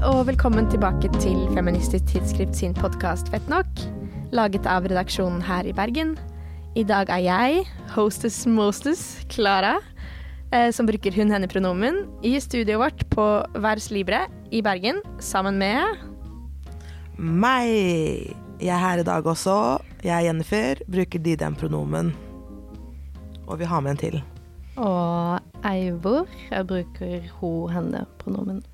og velkommen tilbake til Feministisk Tidsskrift sin podkast Fett nok, laget av redaksjonen her i Bergen. I dag er jeg, hostess mostess, Klara, eh, som bruker hun-henne-pronomen, i studioet vårt på Vers Libre i Bergen, sammen med Meg. Jeg er her i dag også. Jeg er Jennifer, bruker de den pronomen. Og vi har med en til. Og Eivor. Jeg bruker ho-henne-pronomen.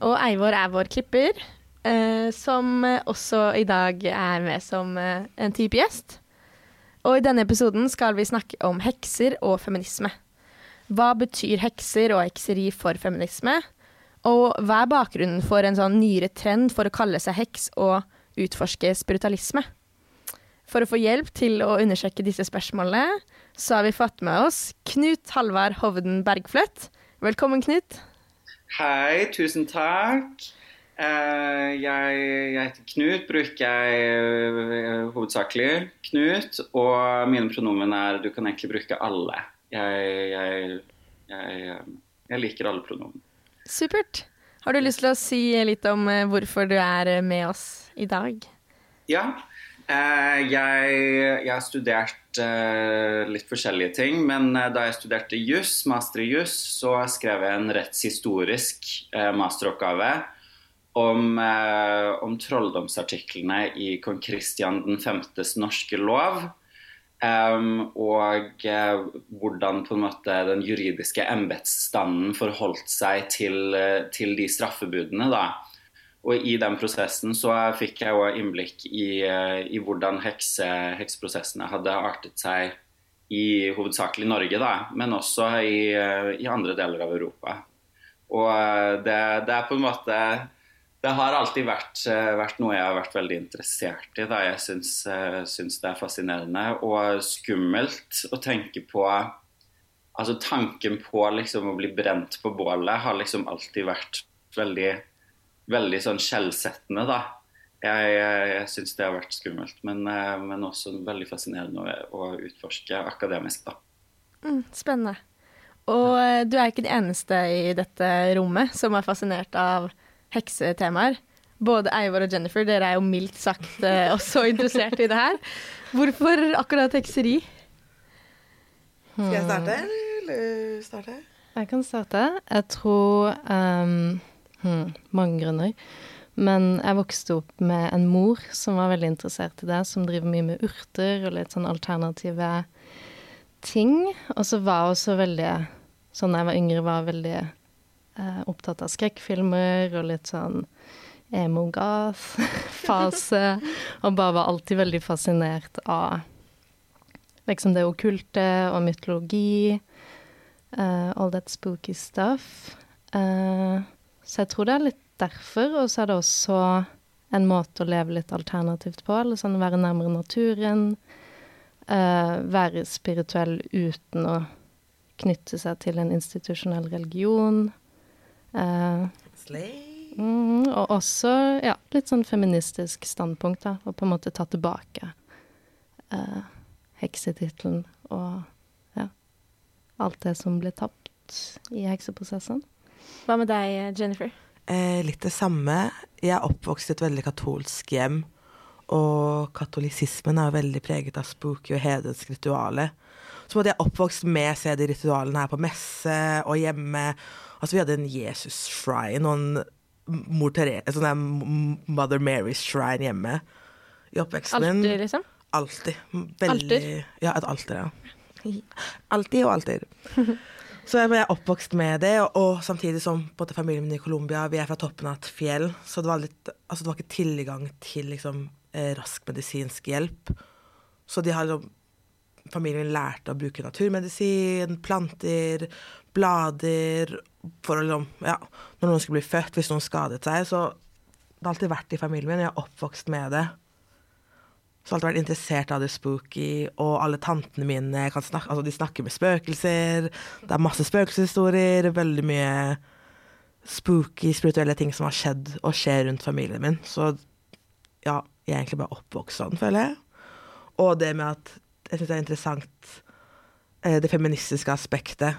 Og Eivor er vår klipper, eh, som også i dag er med som eh, en type gjest. Og i denne episoden skal vi snakke om hekser og feminisme. Hva betyr hekser og hekseri for feminisme? Og hva er bakgrunnen for en sånn nyere trend for å kalle seg heks og utforske spiritualisme? For å få hjelp til å undersøke disse spørsmålene, så har vi fått med oss Knut Halvard Hovden Bergfløtt. Velkommen, Knut. Hei, tusen takk. Uh, jeg, jeg, heter Knut, bruker jeg uh, hovedsakelig Knut. Og mine pronomen er Du kan egentlig bruke alle. Jeg, jeg, jeg liker alle pronomen. Supert. Har du lyst til å si litt om hvorfor du er med oss i dag? Ja. jeg har studert uh, litt forskjellige ting. Men uh, da jeg studerte juss, master i juss, så skrev jeg en rettshistorisk uh, masteroppgave om, om trolldomsartiklene i kong Kristian 5.s norske lov. Um, og hvordan på en måte den juridiske embetsstanden forholdt seg til, til de straffebudene. da. Og i den prosessen så fikk jeg òg innblikk i, eh, i hvordan hekse, hekseprosessene hadde artet seg i hovedsakelig Norge, da, men også i, eh, i andre deler av Europa. Og eh, det, det, er på en måte Det har alltid vært, vært noe jeg har vært veldig interessert i. Da. Jeg syns, syns det er fascinerende og skummelt å tenke på Altså tanken på liksom å bli brent på bålet har liksom alltid vært veldig veldig sånn skjellsettende, da. Jeg, jeg, jeg syns det har vært skummelt, men, eh, men, også veldig fascinerende å, å utforske akademisk, da. Mm, spennende. Og eh, du er ikke den eneste i dette rommet som er fascinert av heksetemaer. Både Eivor og Jennifer, dere er jo mildt sagt eh, også interessert i det her. Hvorfor akkurat hekseri? Skal jeg starte, eller starte? Jeg kan starte. Jeg tror um Hmm, mange grunner. Men jeg vokste opp med en mor som var veldig interessert i det, som driver mye med urter og litt sånn alternative ting. Og så var hun også veldig Sånn da jeg var yngre, var veldig eh, opptatt av skrekkfilmer og litt sånn emo-gath-fase. og bare var alltid veldig fascinert av liksom det okkulte og mytologi. Uh, all that spooky stuff. Uh, så jeg tror det er litt derfor. Og så er det også en måte å leve litt alternativt på. Eller sånn være nærmere naturen. Uh, være spirituell uten å knytte seg til en institusjonell religion. Uh, mm, og også ja, litt sånn feministisk standpunkt, da. Og på en måte ta tilbake uh, heksetittelen og ja, alt det som ble tapt i hekseprosessen. Hva med deg, Jennifer? Eh, litt det samme. Jeg er oppvokst i et veldig katolsk hjem. Og katolisismen er jo veldig preget av spooky og hedensk ritualer. Så måtte jeg oppvokst med å se de ritualene her på messe og hjemme. Altså, vi hadde en Jesus-shrine og en sånn Mother Mary-shrine hjemme i oppveksten min. Alltid, liksom? Alltid. Veldig Alter? Ja, et alter, ja. Alltid og alltid. Så jeg er oppvokst med det, og, og samtidig som både familien min i Colombia, vi er fra toppen av et fjell, så det var, litt, altså det var ikke tilgang til liksom, eh, rask medisinsk hjelp. Så de har liksom Familien lærte å bruke naturmedisin, planter, blader for å liksom Ja, når noen skulle bli født, hvis noen skadet seg, så det har alltid vært i familien min. Jeg er oppvokst med det. Så alltid vært interessert av det spooky, og alle tantene mine kan snakke, altså de snakker med spøkelser. Det er masse spøkelseshistorier, veldig mye spooky, spirituelle ting som har skjedd og skjer rundt familien min. Så ja, jeg er egentlig bare oppvokst sånn, føler jeg. Og det med at jeg syns det er interessant eh, det feministiske aspektet.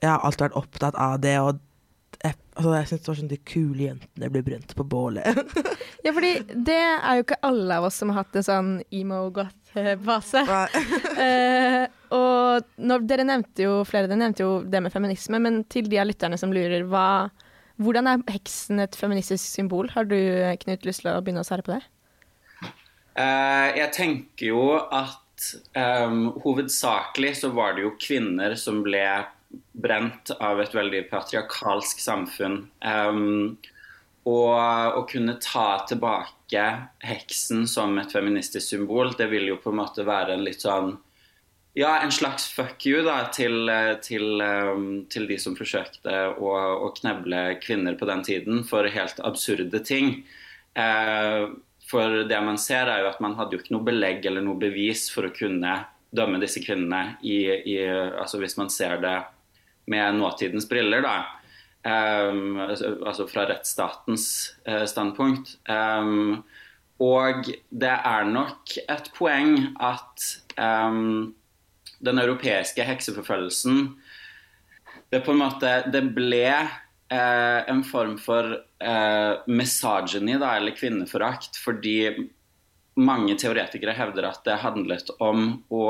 Jeg har alltid vært opptatt av det, og Altså, jeg syns det var sånn de kule jentene ble brent på bålet. Ja, fordi det er jo ikke alle av oss som har hatt en sånn emo-goth-fase. uh, og når, dere nevnte jo, flere dere nevnte jo det med feminisme, men til de av lytterne som lurer, hva, hvordan er heksen et feministisk symbol? Har du, Knut, lyst til å begynne å svare på det? Uh, jeg tenker jo at um, hovedsakelig så var det jo kvinner som ble brent av et veldig patriarkalsk samfunn. Um, og å kunne ta tilbake heksen som et feministisk symbol, det vil jo på en måte være en litt sånn ja, en slags fuck you da, til, til, til de som forsøkte å, å, kneble kvinner på den tiden for helt absurde ting. Uh, for det man ser, er jo at man hadde jo ikke noe belegg eller noe bevis for å kunne dømme disse kvinnene i, i, altså hvis man ser det med nåtidens briller, da. Um, altså fra rettsstatens uh, standpunkt. Um, og det er nok et poeng at um, den europeiske hekseforfølgelsen det på en måte Det ble uh, en form for uh, misogyny, da, eller kvinneforakt, fordi mange teoretikere hevder at det handlet om å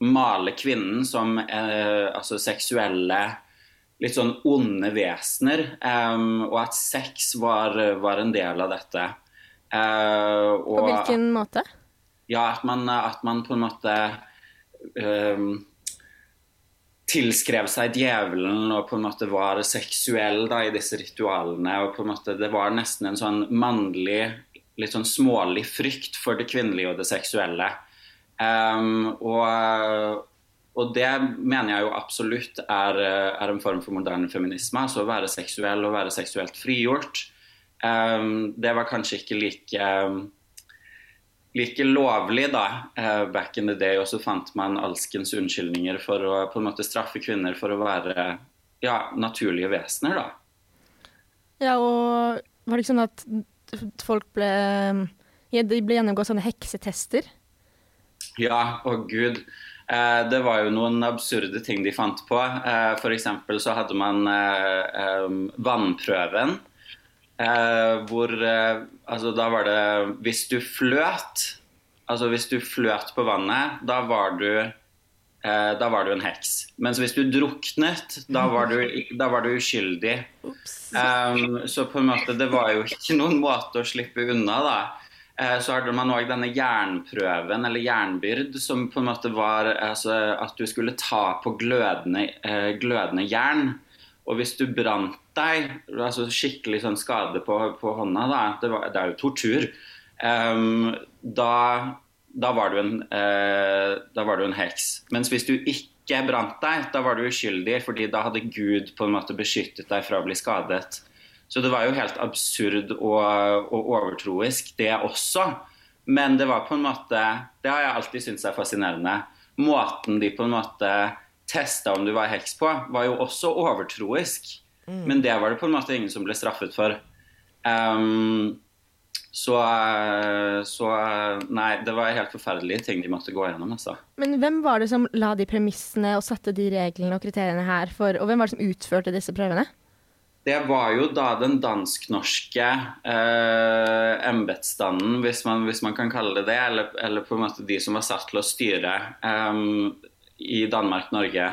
male kvinnen som eh, altså seksuelle litt sånn onde vesener, um, og at sex var, var, en del av dette. Uh, og, på hvilken måte? Ja, at man, at man på en måte um, tilskrev seg djevelen og på en måte var seksuell da, i disse ritualene. og på en måte Det var nesten en sånn mannlig, litt sånn smålig frykt for det kvinnelige og det seksuelle. Um, og, og, det mener jeg jo absolutt er, er, en form for moderne feminisme. Altså å være seksuell og være seksuelt frigjort. Um, det var kanskje ikke like like lovlig da, uh, back in the day, og så fant man alskens unnskyldninger for å på en måte straffe kvinner for å være ja, naturlige vesener. da. Ja, og var det ikke sånn at folk ble, ja, de ble gjennomgått sånne heksetester? Ja, å gud. Eh, det var jo noen absurde ting de fant på. Eh, F.eks. så hadde man eh, vannprøven. Hvor Altså, da var det Hvis du fløt Altså, hvis du fløt på vannet, da var du da var du en heks. Mens hvis du druknet, da var du, da var du uskyldig. Um, så på en måte, det var jo ikke noen måte å slippe unna, da. Eh, så hadde man òg denne jernprøven, eller jernbyrd, som på en måte var altså, at du skulle ta på glødende, eh, glødende jern. Og hvis du brant deg, altså skikkelig sånn skade på, på hånda, da, det, var, det, er jo tortur, um, da, da, var en, uh, da, var du en, heks. Mens hvis du ikke brant deg, da var du uskyldig, fordi da hadde Gud på en måte beskyttet deg fra å bli skadet. Så det var jo helt absurd og, og overtroisk, det også. Men det var på en måte Det har jeg alltid syntes er fascinerende. Måten de på en måte testa om du var heks på, var jo også overtroisk. Mm. Men det var det på en måte ingen som ble straffet for. Um, så, så, Nei, det var helt forferdelige ting de måtte gå gjennom. Altså. Men hvem var det som la de premissene og satte de reglene og kriteriene her for, og hvem var det som utførte disse prøvene? Det var jo da den dansk-norske eh, embetsstanden, hvis, hvis, man kan kalle det det, eller, eller, på en måte de som var satt til å styre eh, i Danmark-Norge.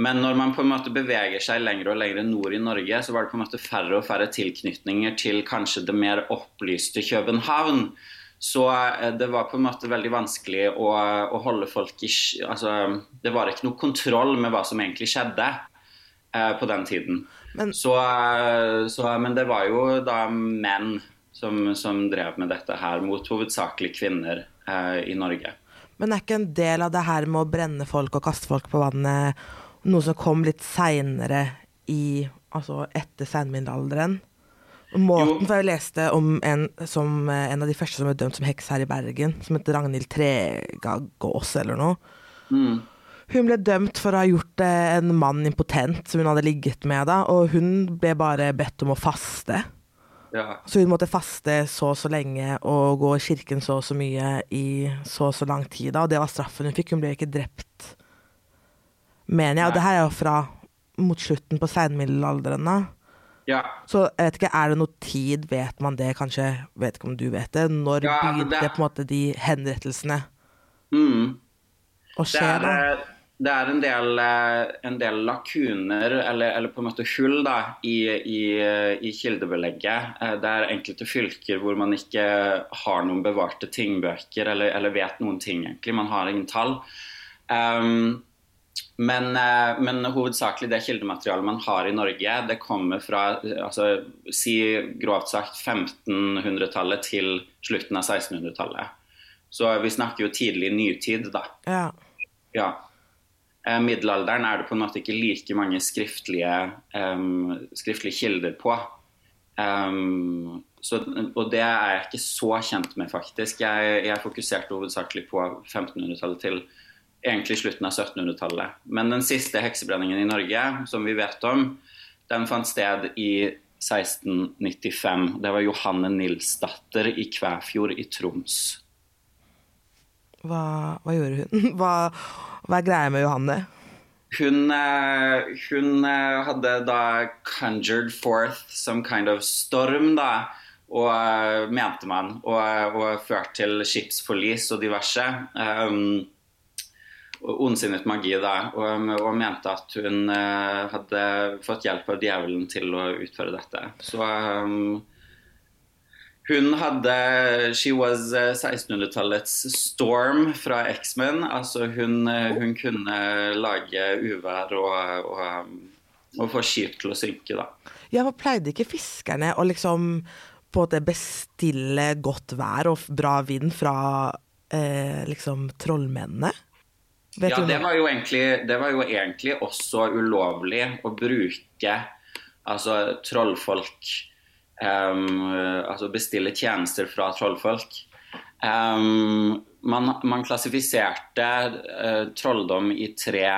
Men når man på en måte beveger seg lenger og lenger nord i Norge, så var det på en måte færre og færre tilknytninger til kanskje det mer opplyste København. Så eh, det var på en måte veldig vanskelig å, å holde folk i altså, Det var ikke noe kontroll med hva som egentlig skjedde på den tiden. Men, så, så, men det var jo da menn som, som, drev med dette her, mot hovedsakelig kvinner eh, i Norge. Men er ikke en del av det her med å brenne folk og kaste folk på vannet noe som kom litt seinere i Altså etter seinmiddelalderen? Måten for jeg leste om en, som, en av de første som ble dømt som heks her i Bergen, som het Ragnhild Tregagås eller noe. Mm. Hun ble dømt for å ha gjort eh, en mann impotent som hun hadde ligget med, da, og hun ble bare bedt om å faste. Ja. Så hun måtte faste så og så lenge og gå i kirken så og så mye i så og så lang tid. Da, og det var straffen hun fikk. Hun ble ikke drept, mener jeg. Og det her er jo fra mot slutten på seinmiddelalderen. Ja. Så jeg vet ikke, er det noe tid, vet man det kanskje, vet ikke om du vet det, når Ja, altså, begynte det- på en måte de henrettelsene Mm. å Det er, da? Det er en, del, eh, en del lakuner, eller, eller på en måte hull, da, i, i, i kildebelegget. Eh, Det er enkelte fylker hvor man ikke har noen bevarte tingbøker, eller, eller vet noen ting, egentlig. Man har ingen tall. Um, men, eh, men hovedsakelig det kildematerialet man har i Norge, det kommer fra altså, si grovt sagt 1500-tallet til slutten av 1600-tallet. Så vi snakker jo tidlig nytid, da. Ja. Ja. Eh, Middelalderen er det på en måte ikke like mange skriftlige, um, skriftlige kilder på. Um, så, og det er jeg ikke så kjent med, faktisk. Jeg, jeg fokuserte hovedsakelig på 1500-tallet til egentlig slutten av 1700-tallet. Men den siste heksebrenningen i Norge, som vi vet om, den fant sted i 1695. Det var Johanne Nilsdatter i Kvæfjord i Troms. Hva, hva gjorde hun? Hva, hva er greia med Johanne? Hun, eh, hun eh, hadde da conjured forth some kind of storm, da. Og eh, mente man, og, og ført til skipsforlis og diverse. Um, ondsinnet magi, da. Og, og mente at hun hadde fått hjelp av djevelen til å utføre dette. Så um, hun hadde She was eh, 1600-tallets Storm fra X-Men. Altså hun, eh, hun kunne lage uvær og, og, um, og få skip til å synke, da. Ja, for pleide ikke fiskerne å liksom på en bestille godt vær og bra vind fra eh, liksom trollmennene? Vet Ja, det var, jo egentlig, det var jo egentlig også ulovlig å bruke altså trollfolk um, Altså bestille tjenester fra trollfolk. Um, man, man klassifiserte uh, trolldom i tre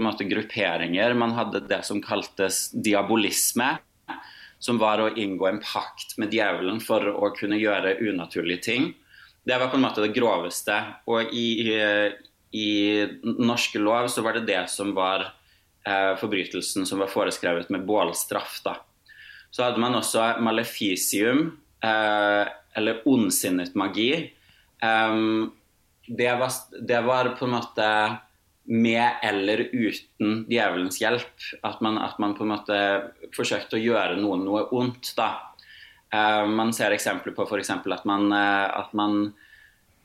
måte grupperinger. Man hadde det som kaltes diabolisme, som var å inngå en pakt med djevelen for å kunne gjøre unaturlige ting. Det var på en måte det groveste. Og i, i norske lov så var det det som var uh, forbrytelsen som var foreskrevet med bålstraff. da. Så hadde man også maleficium, eh, eller ondsinnet magi. Um, det, var, det var på en måte med eller uten djevelens hjelp. At man, at man på en måte forsøkte å gjøre noen noe ondt. da. Uh, man ser eksempler på f.eks. At, man, uh, at man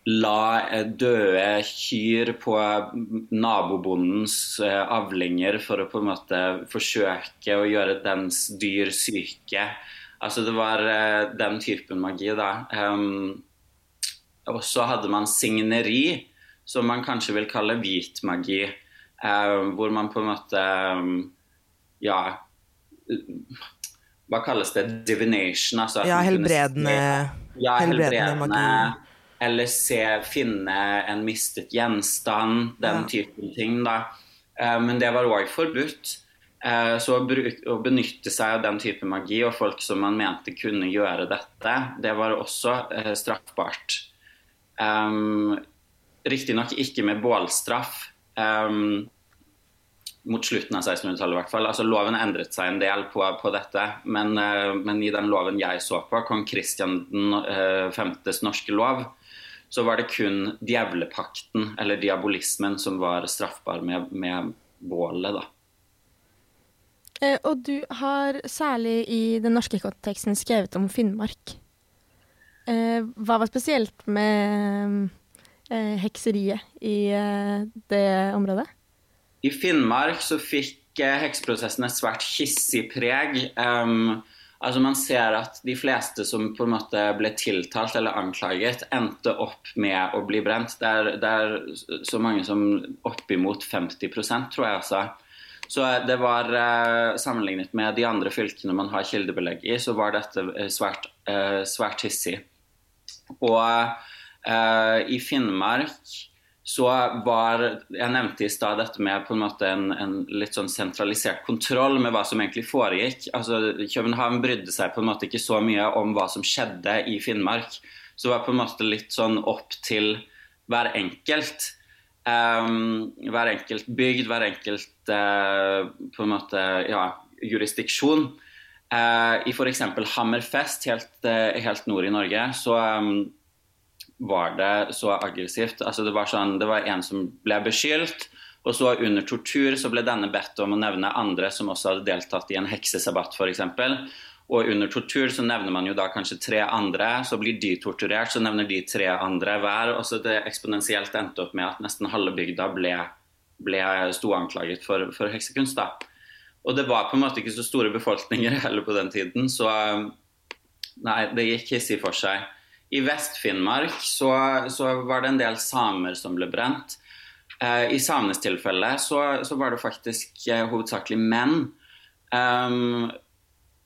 la eh, døde kyr på nabobondens eh, avlinger for å på en måte forsøke å gjøre dens dyr syke. Altså det var eh, den typen magi, da. Um, og så hadde man signeri, som man kanskje vil kalle hvit magi. eh, hvor man på en måte um, Ja Hva kalles det? Divination? Altså Ja, helbredende, kunne helbredende, ja, helbredende magi. Eller se, finne en mistet gjenstand, den Ja. typen ting. da. Eh, men det var òg forbudt. Eh, Så å, benytte seg av den type magi og folk som man mente kunne gjøre dette, det var også eh, straffbart. Um, Riktignok ikke med bålstraff. Um, mot slutten av 1600-tallet i hvert fall. Altså Loven endret seg en del på, på dette, men, uh, men i den loven jeg så på, kong Kristian uh, 5.s norske lov, så var det kun djevlepakten, eller diabolismen, som var straffbar med, med bålet, da. Eh, og du har særlig i den norske konteksten skrevet om Finnmark. Eh, hva var spesielt med eh, hekseriet i eh, det området? I Finnmark så fikk eh, hekseprosessen et svært hissig preg. Um, altså Man ser at de fleste som på en måte ble tiltalt eller anklaget, endte opp med å bli brent. Det er, det er så mange som oppimot 50% tror jeg altså. Så det var eh, Sammenlignet med de andre fylkene man har kildebelegg i, så var dette eh, svært, eh, svært hissig. Og uh, i Finnmark så var Jeg nevnte i stad dette med på en måte en, en, litt sånn sentralisert kontroll med hva som egentlig foregikk. Altså, København brydde seg på en måte ikke så mye om hva som skjedde i Finnmark. Så det var på en måte litt sånn opp til hver enkelt. Um, hver enkelt bygd, hver enkelt uh, på en måte, ja, jurisdiksjon. Uh, I f.eks. Hammerfest, helt, uh, helt, nord i Norge, så um, var det så aggressivt. Altså, det, var sånn, det var en som ble beskyldt, og så under tortur så ble denne bedt om å nevne andre som også hadde deltatt i en heksesabbat f.eks. Og under tortur så nevner man jo da kanskje tre andre, så blir de torturert, så nevner de tre andre hver. Og så det eksponentielt endte opp med at nesten halve bygda ble, ble sto anklaget for, for heksekunst. da. Og det var på en måte ikke så store befolkninger heller på den tiden, så nei, det gikk hissig for seg. I Vest-Finnmark så, så, var det en del samer som ble brent. Eh, I samenes tilfelle så, så, var det faktisk eh, hovedsakelig menn. Um,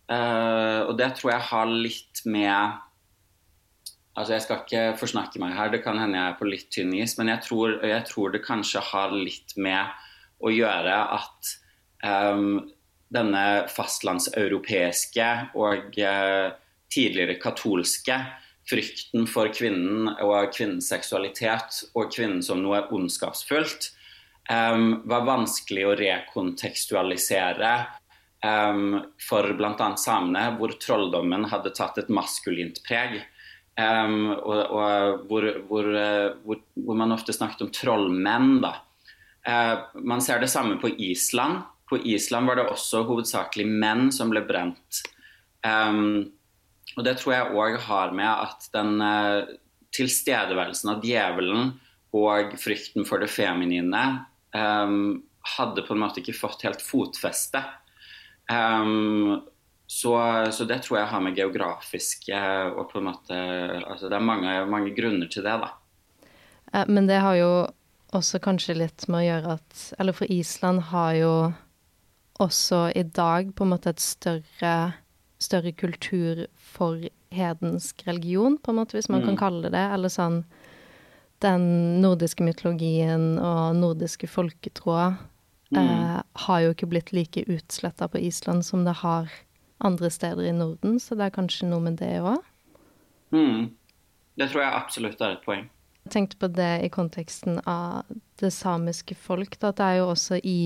Uh, og det tror jeg har litt med Altså Jeg skal ikke forsnakke meg her, det kan hende jeg er på litt tynn is, men jeg tror, jeg tror, det kanskje har litt med å gjøre at um, denne fastlandseuropeiske og uh, tidligere katolske frykten for kvinnen og kvinnens seksualitet og kvinnen som noe ondskapsfullt um, var vanskelig å rekontekstualisere um, for bl.a. samene, hvor trolldommen hadde tatt et maskulint preg. Um, og, og hvor, hvor, hvor, hvor, man ofte snakket om trollmenn. Da. Uh, man ser det samme på Island. På Island var det også hovedsakelig menn som ble brent. Um, og det tror jeg òg har med at den uh, tilstedeværelsen av djevelen og frykten for det feminine um, hadde på en måte ikke fått helt fotfeste. Um, så, så, det tror jeg har med geografiske og på en måte altså Det er mange, mange grunner til det, da. Eh, men det har jo også kanskje litt med å gjøre at Eller for Island har jo også i dag på en måte et større, større kultur for hedensk religion, på en måte, hvis man mm. kan kalle det det. Eller sånn Den nordiske mytologien og nordiske folketråder mm. eh, har jo ikke blitt like utsletta på Island som det har andre steder i Norden, så det er kanskje noe med det òg? Mm. Det tror jeg absolutt er et poeng. Jeg tenkte på det i konteksten av det samiske folk, da, at det er jo også i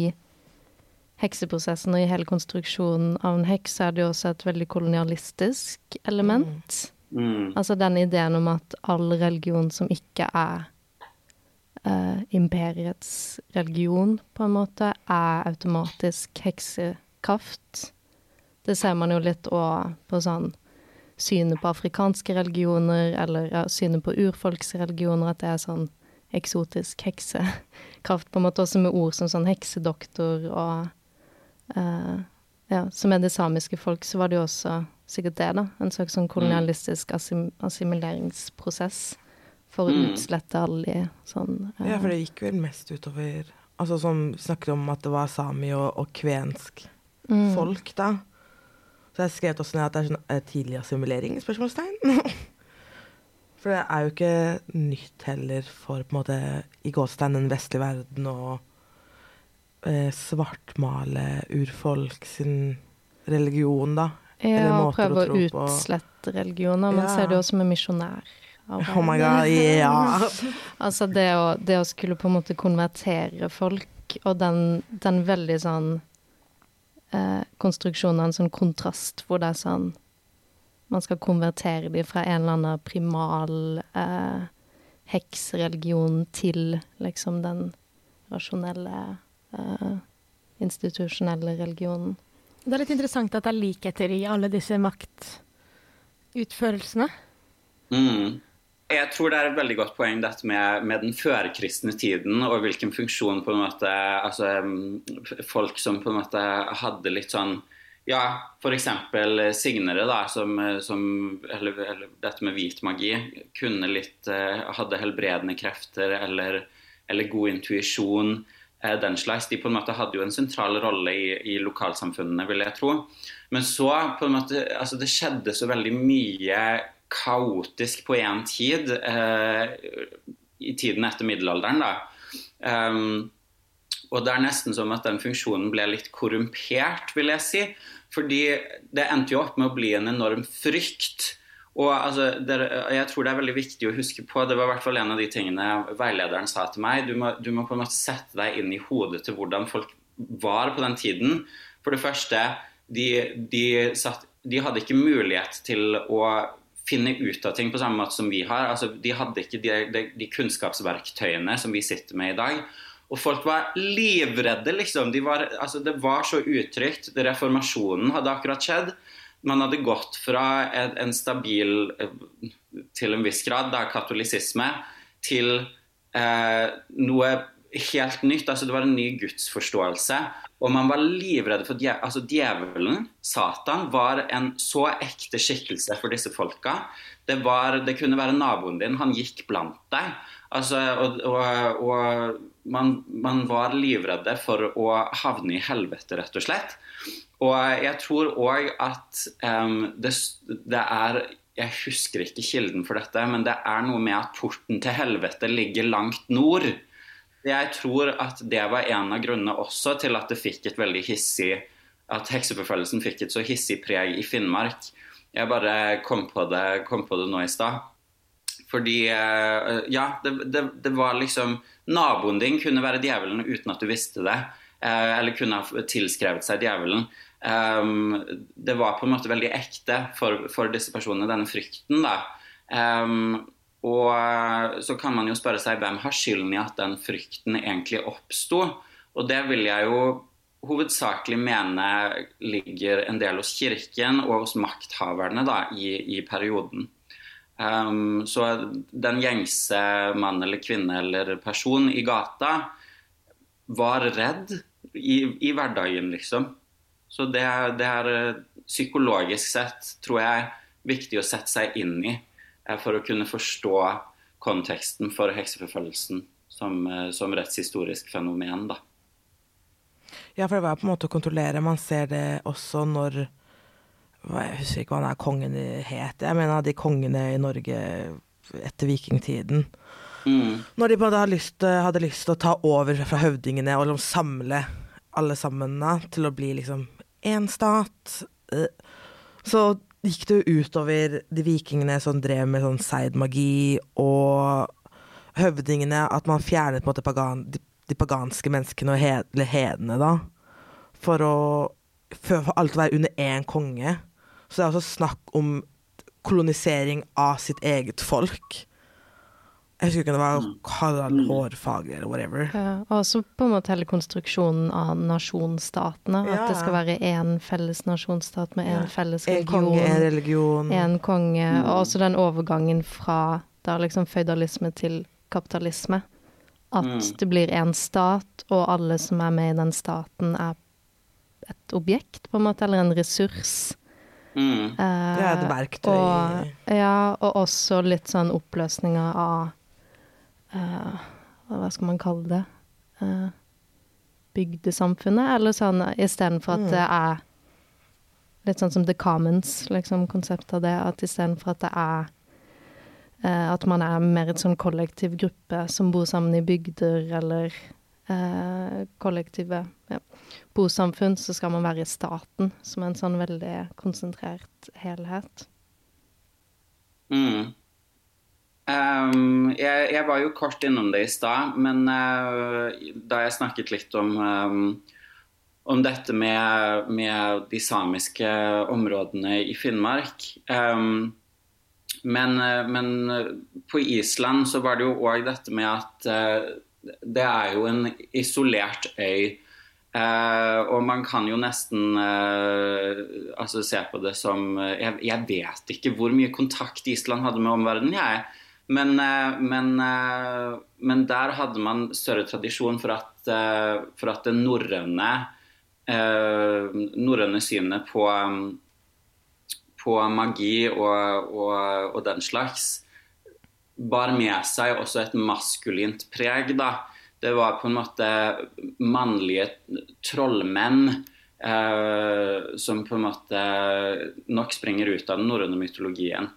hekseprosessen og i hele konstruksjonen av en heks er det jo også et veldig kolonialistisk element. Mm. Mm. Altså den ideen om at all religion som ikke er uh, imperiets religion, på en måte, er automatisk heksekraft. Det ser man jo litt òg på sånn synet på afrikanske religioner, eller ja, synet på urfolksreligioner, at det er sånn eksotisk heksekraft, på en måte også med ord som sånn heksedoktor og Ja, som er det samiske folk, så var det jo også sikkert det, da. En slags sånn kolonialistisk assim assimileringsprosess for å mm. utslette alle de sånn eh. Ja, for det gikk vel mest utover Altså som snakket om at det var sami og, og kvensk mm. folk, da. Så jeg skrev også ned at det er sånn eh, tidlig assimilering? spørsmålstegn. for det er jo ikke nytt heller for på en måte i gåstegn den vestlige verden å eh, svartmale urfolk sin religion, da. Ja, og prøve å, å utslette religioner. Men ja. er det også med misjonær Oh my god, ja. altså det å, det å, skulle på en måte konvertere folk, og den, den veldig sånn eh, konstruksjonen av en sånn kontrast hvor det er sånn Man skal konvertere dem fra en eller annen primal eh, heksreligion til liksom den rasjonelle, institusjonelle religionen. Det er litt interessant at det er likheter i alle disse maktutførelsene. Mm. Jeg tror det er et veldig godt poeng dette med, med den førkristne tiden og hvilken funksjon på en måte altså, folk som på en måte hadde litt sånn ja, f.eks. signere, da, som, som eller, eller, dette med hvit magi, kunne litt eh, Hadde helbredende krefter eller, eller god intuisjon. Eh, den slags. De på en måte hadde jo en sentral rolle i, i lokalsamfunnene, vil jeg tro. Men så på en måte, altså Det skjedde så veldig mye kaotisk på én tid, eh, i tiden etter middelalderen. da. Um, og det er nesten som at den funksjonen ble litt korrumpert, vil jeg si. Fordi det endte jo opp med å bli en enorm frykt Og altså, det, jeg tror det er veldig viktig å huske på, det var i hvert fall en av de tingene veilederen sa til meg, du må, du må på en måte sette deg inn i hodet til hvordan folk var på den tiden. For det første, de, de, satt, de hadde ikke mulighet til å finne ut av ting på samme måte som vi har. Altså, de hadde ikke de, de, de kunnskapsverktøyene som vi sitter med i dag. Og folk var livredde, liksom. De var, altså, det var så utrygt. Reformasjonen hadde akkurat skjedd. Man hadde gått fra en, stabil, eh, til en viss grad, da, katolisisme, til eh, noe helt nytt. altså Det var en ny gudsforståelse. Og man var livredd for dje altså Djevelen, Satan, var en så ekte skikkelse for disse folka. Det, var, det kunne være naboen din. Han gikk blant deg. Altså, og, og, og man, man, var livredde for å havne i helvete, rett og slett. Og jeg tror òg at um, det, det er jeg husker ikke kilden for dette, men det er noe med at porten til helvete ligger langt nord. Jeg tror at det var en av grunnene også til at det fikk et veldig hissig At hekseforfølgelsen fikk et så hissig preg i Finnmark. Jeg bare kom på det, kom på det nå i stad. Fordi eh, Ja, det, det, det, var liksom Naboen din kunne være djevelen uten at du visste det. Eh, eller kunne ha tilskrevet seg djevelen. Um, det var på en måte veldig ekte for, for disse personene, denne frykten. da. Um, og eh, så kan man jo spørre seg hvem har skylden i at den frykten egentlig oppsto. Og det vil jeg jo hovedsakelig mene ligger en del hos kirken og hos makthaverne da, i, i perioden. Um, så den gjengse mann eller kvinne eller person i gata var redd i, i hverdagen, liksom. Så det, det er eh, psykologisk sett, tror jeg, viktig å sette seg inn i for å kunne forstå konteksten for hekseforfølgelsen som, eh, som rettshistorisk fenomen. Da. Ja, for det var på en måte å kontrollere. Man ser det også når Jeg husker ikke hva han er kongen het. Jeg mener de kongene i Norge etter vikingtiden. Mm. Når de på en måte hadde lyst, hadde lyst til å ta over fra høvdingene og liksom samle alle sammen da, til å bli liksom én stat. Eh, så gikk det jo utover de vikingene som drev med sånn seidmagi, og høvdingene, at man fjernet på en måte pagan, de, de, paganske menneskene, og hed, hedene, da, for å for, alt å være under én konge. Så det er også snakk om kolonisering av sitt eget folk. Jeg husker ikke det var Harald mm. Hårfagre eller whatever. Ja, og så på en måte hele konstruksjonen av nasjonsstatene. Ja. At det skal være én felles nasjonsstat med én felles religion. En konge, en religion. En konge. Mm. Og også den overgangen fra da liksom føydalisme til kapitalisme. At mm. det blir én stat, og alle som er med i den staten, er et objekt, på en måte, eller en ressurs. Mm. Uh, det er et verktøy. Og, ja, og også litt sånn oppløsninger av Hva skal man kalle det? Uh, bygdesamfunnet, eller sånn istedenfor at mm. det er litt sånn som The Commons, liksom, konseptet av det. At istedenfor at det er uh, At man er mer et sånn kollektiv gruppe som bor sammen i bygder eller uh, kollektive ja, bosamfunn, så skal man være i staten som en sånn veldig konsentrert helhet. Mm. Um, jeg, jeg, var jo kort innom det i stad, men uh, da jeg snakket litt om, um, om dette med, med, de samiske områdene i Finnmark um, men, uh, men, på Island så var det jo òg dette med at uh, det er jo en isolert øy. og man kan jo nesten altså se på det som jeg, jeg, vet ikke hvor mye kontakt Island hadde med omverdenen. jeg men, eh, men, eh, men, der hadde man større tradisjon for at, eh, for at det norrøne norrøne synet på, på magi og, og, og, den slags bar med seg også et maskulint preg. da. Det var på en måte mannlige trollmenn eh, som på en måte nok springer ut av den norrøne mytologien.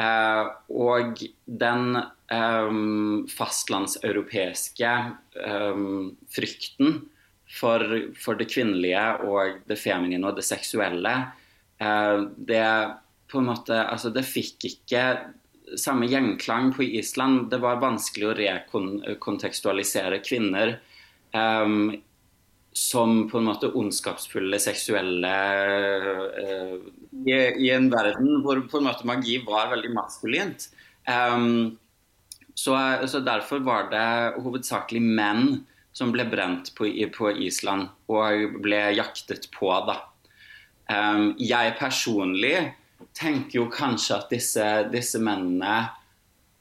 Uh, og den um, fastlandseuropeiske um, frykten for, for, det kvinnelige og det feminine og det seksuelle, uh, det på en måte Altså, det fikk ikke samme gjenklang på Island. Det var vanskelig å rekontekstualisere kvinner um, som på en måte ondskapsfulle seksuelle uh, i, i, en verden hvor på en måte magi var veldig maskulint. Um, så, så, derfor var det hovedsakelig menn som ble brent på, på Island og ble jaktet på. da. Um, jeg personlig tenker jo kanskje at disse, disse mennene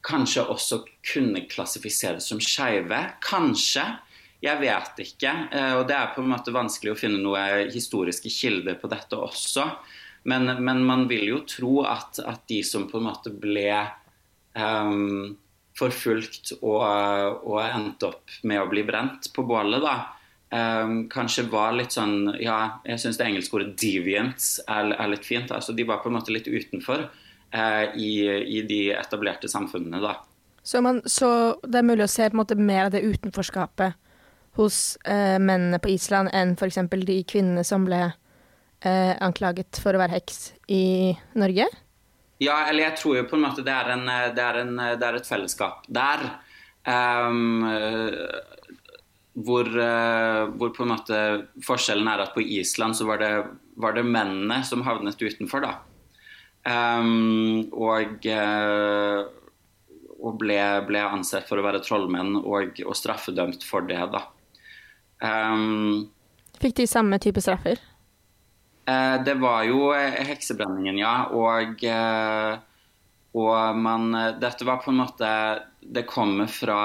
kanskje også kunne klassifiseres som skeive. Kanskje. Jeg vet ikke. Uh, og det er på en måte vanskelig å finne noen historiske kilder på dette også. Men, men man vil jo tro at, at, de som på en måte ble um, forfulgt og, og endte opp med å bli brent på bålet, da, Um, kanskje var litt sånn Ja, jeg syns det engelske ordet 'deviant' er, er, litt fint. altså De var på en måte litt utenfor uh, i, i, de etablerte samfunnene, da. Så, man, så, det er mulig å se på en måte mer av det utenforskapet hos eh, mennene på Island enn f.eks. de kvinnene som ble eh, anklaget for å være heks i Norge? Ja, eller jeg tror jo på en måte det er, en, det er, en, det er et fellesskap der. Um, hvor, uh, hvor, på en måte forskjellen er at på Island så var det, var det mennene som havnet utenfor, da. Um, og, uh, og ble, ble, ansett for å være trollmenn og, og straffedømt for det, da. Um, Fikk de samme type straffer? Uh, det var jo heksebrenningen, ja. Og og man, dette var på en måte Det kommer fra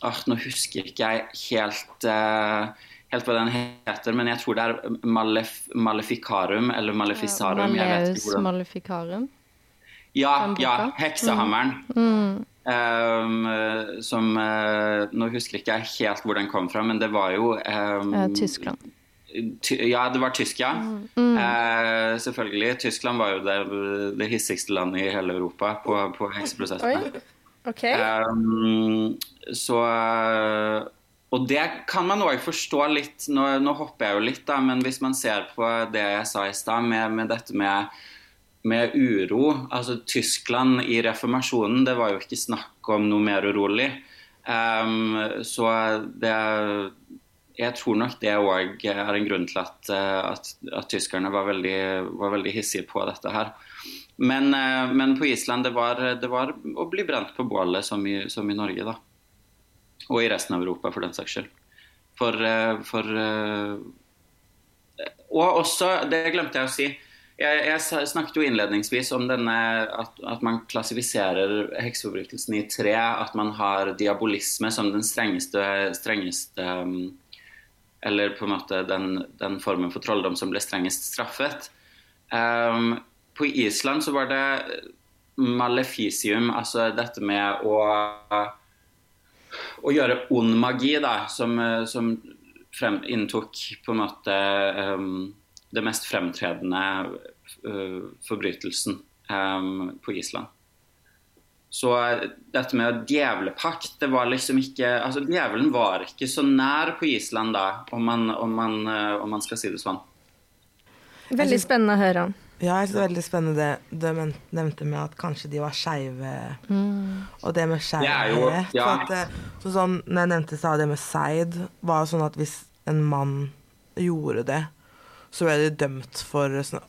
uh, Nå husker ikke jeg helt, uh, helt hva den heter, men jeg tror det er malef, Maleficarum eller Maleficarum. Maleus Maleficarum? Ja, ja. Heksehammeren. Mm. Um, som uh, Nå husker ikke jeg helt hvor den kom fra, men det var jo um, Tyskland. Ja, det var tysk, ja. Mm. Uh, selvfølgelig. Tyskland var jo det, det hissigste landet i hele Europa på, på hekseprosessene. Okay. Um, så Og det kan man òg forstå litt nå, nå, hopper jeg jo litt, da, men hvis man ser på det jeg sa i stad, med, med, dette med, med uro Altså Tyskland i reformasjonen, det var jo ikke snakk om noe mer urolig. Um, så det jeg tror nok det òg er en grunn til at, eh, at, at tyskerne var veldig, var veldig, hissige på dette her. Men, eh, men på Island det var det var å bli brent på bålet som i, som i, Norge, da. Og i resten av Europa, for den saks skyld. For, eh, for Og også, det glemte jeg å si. Jeg, jeg snakket jo innledningsvis om denne, at, at, man klassifiserer hekseforbrytelsen i tre. At man har diabolisme som den strengeste, strengeste um, eller på en måte den, den formen for trolldom som ble strengest straffet. Um, på Island så var det maleficium, altså dette med å, å gjøre ond magi, da, som, som frem, inntok på en måte um, det mest fremtredende uh, forbrytelsen um, på Island. Så dette med djevlepakt, det var liksom ikke Altså, djevelen var ikke så nær på Island da, om man, om man, eh, om man skal si det sånn. Veldig spennende å høre om. Ja, jeg synes det er veldig spennende det du nevnte med at kanskje de var skeive. Mm. Og det med skeivhet ja. ja. så sånn, Når jeg nevnte det med seid, var sånn at hvis en mann gjorde det, så ble de dømt for sånn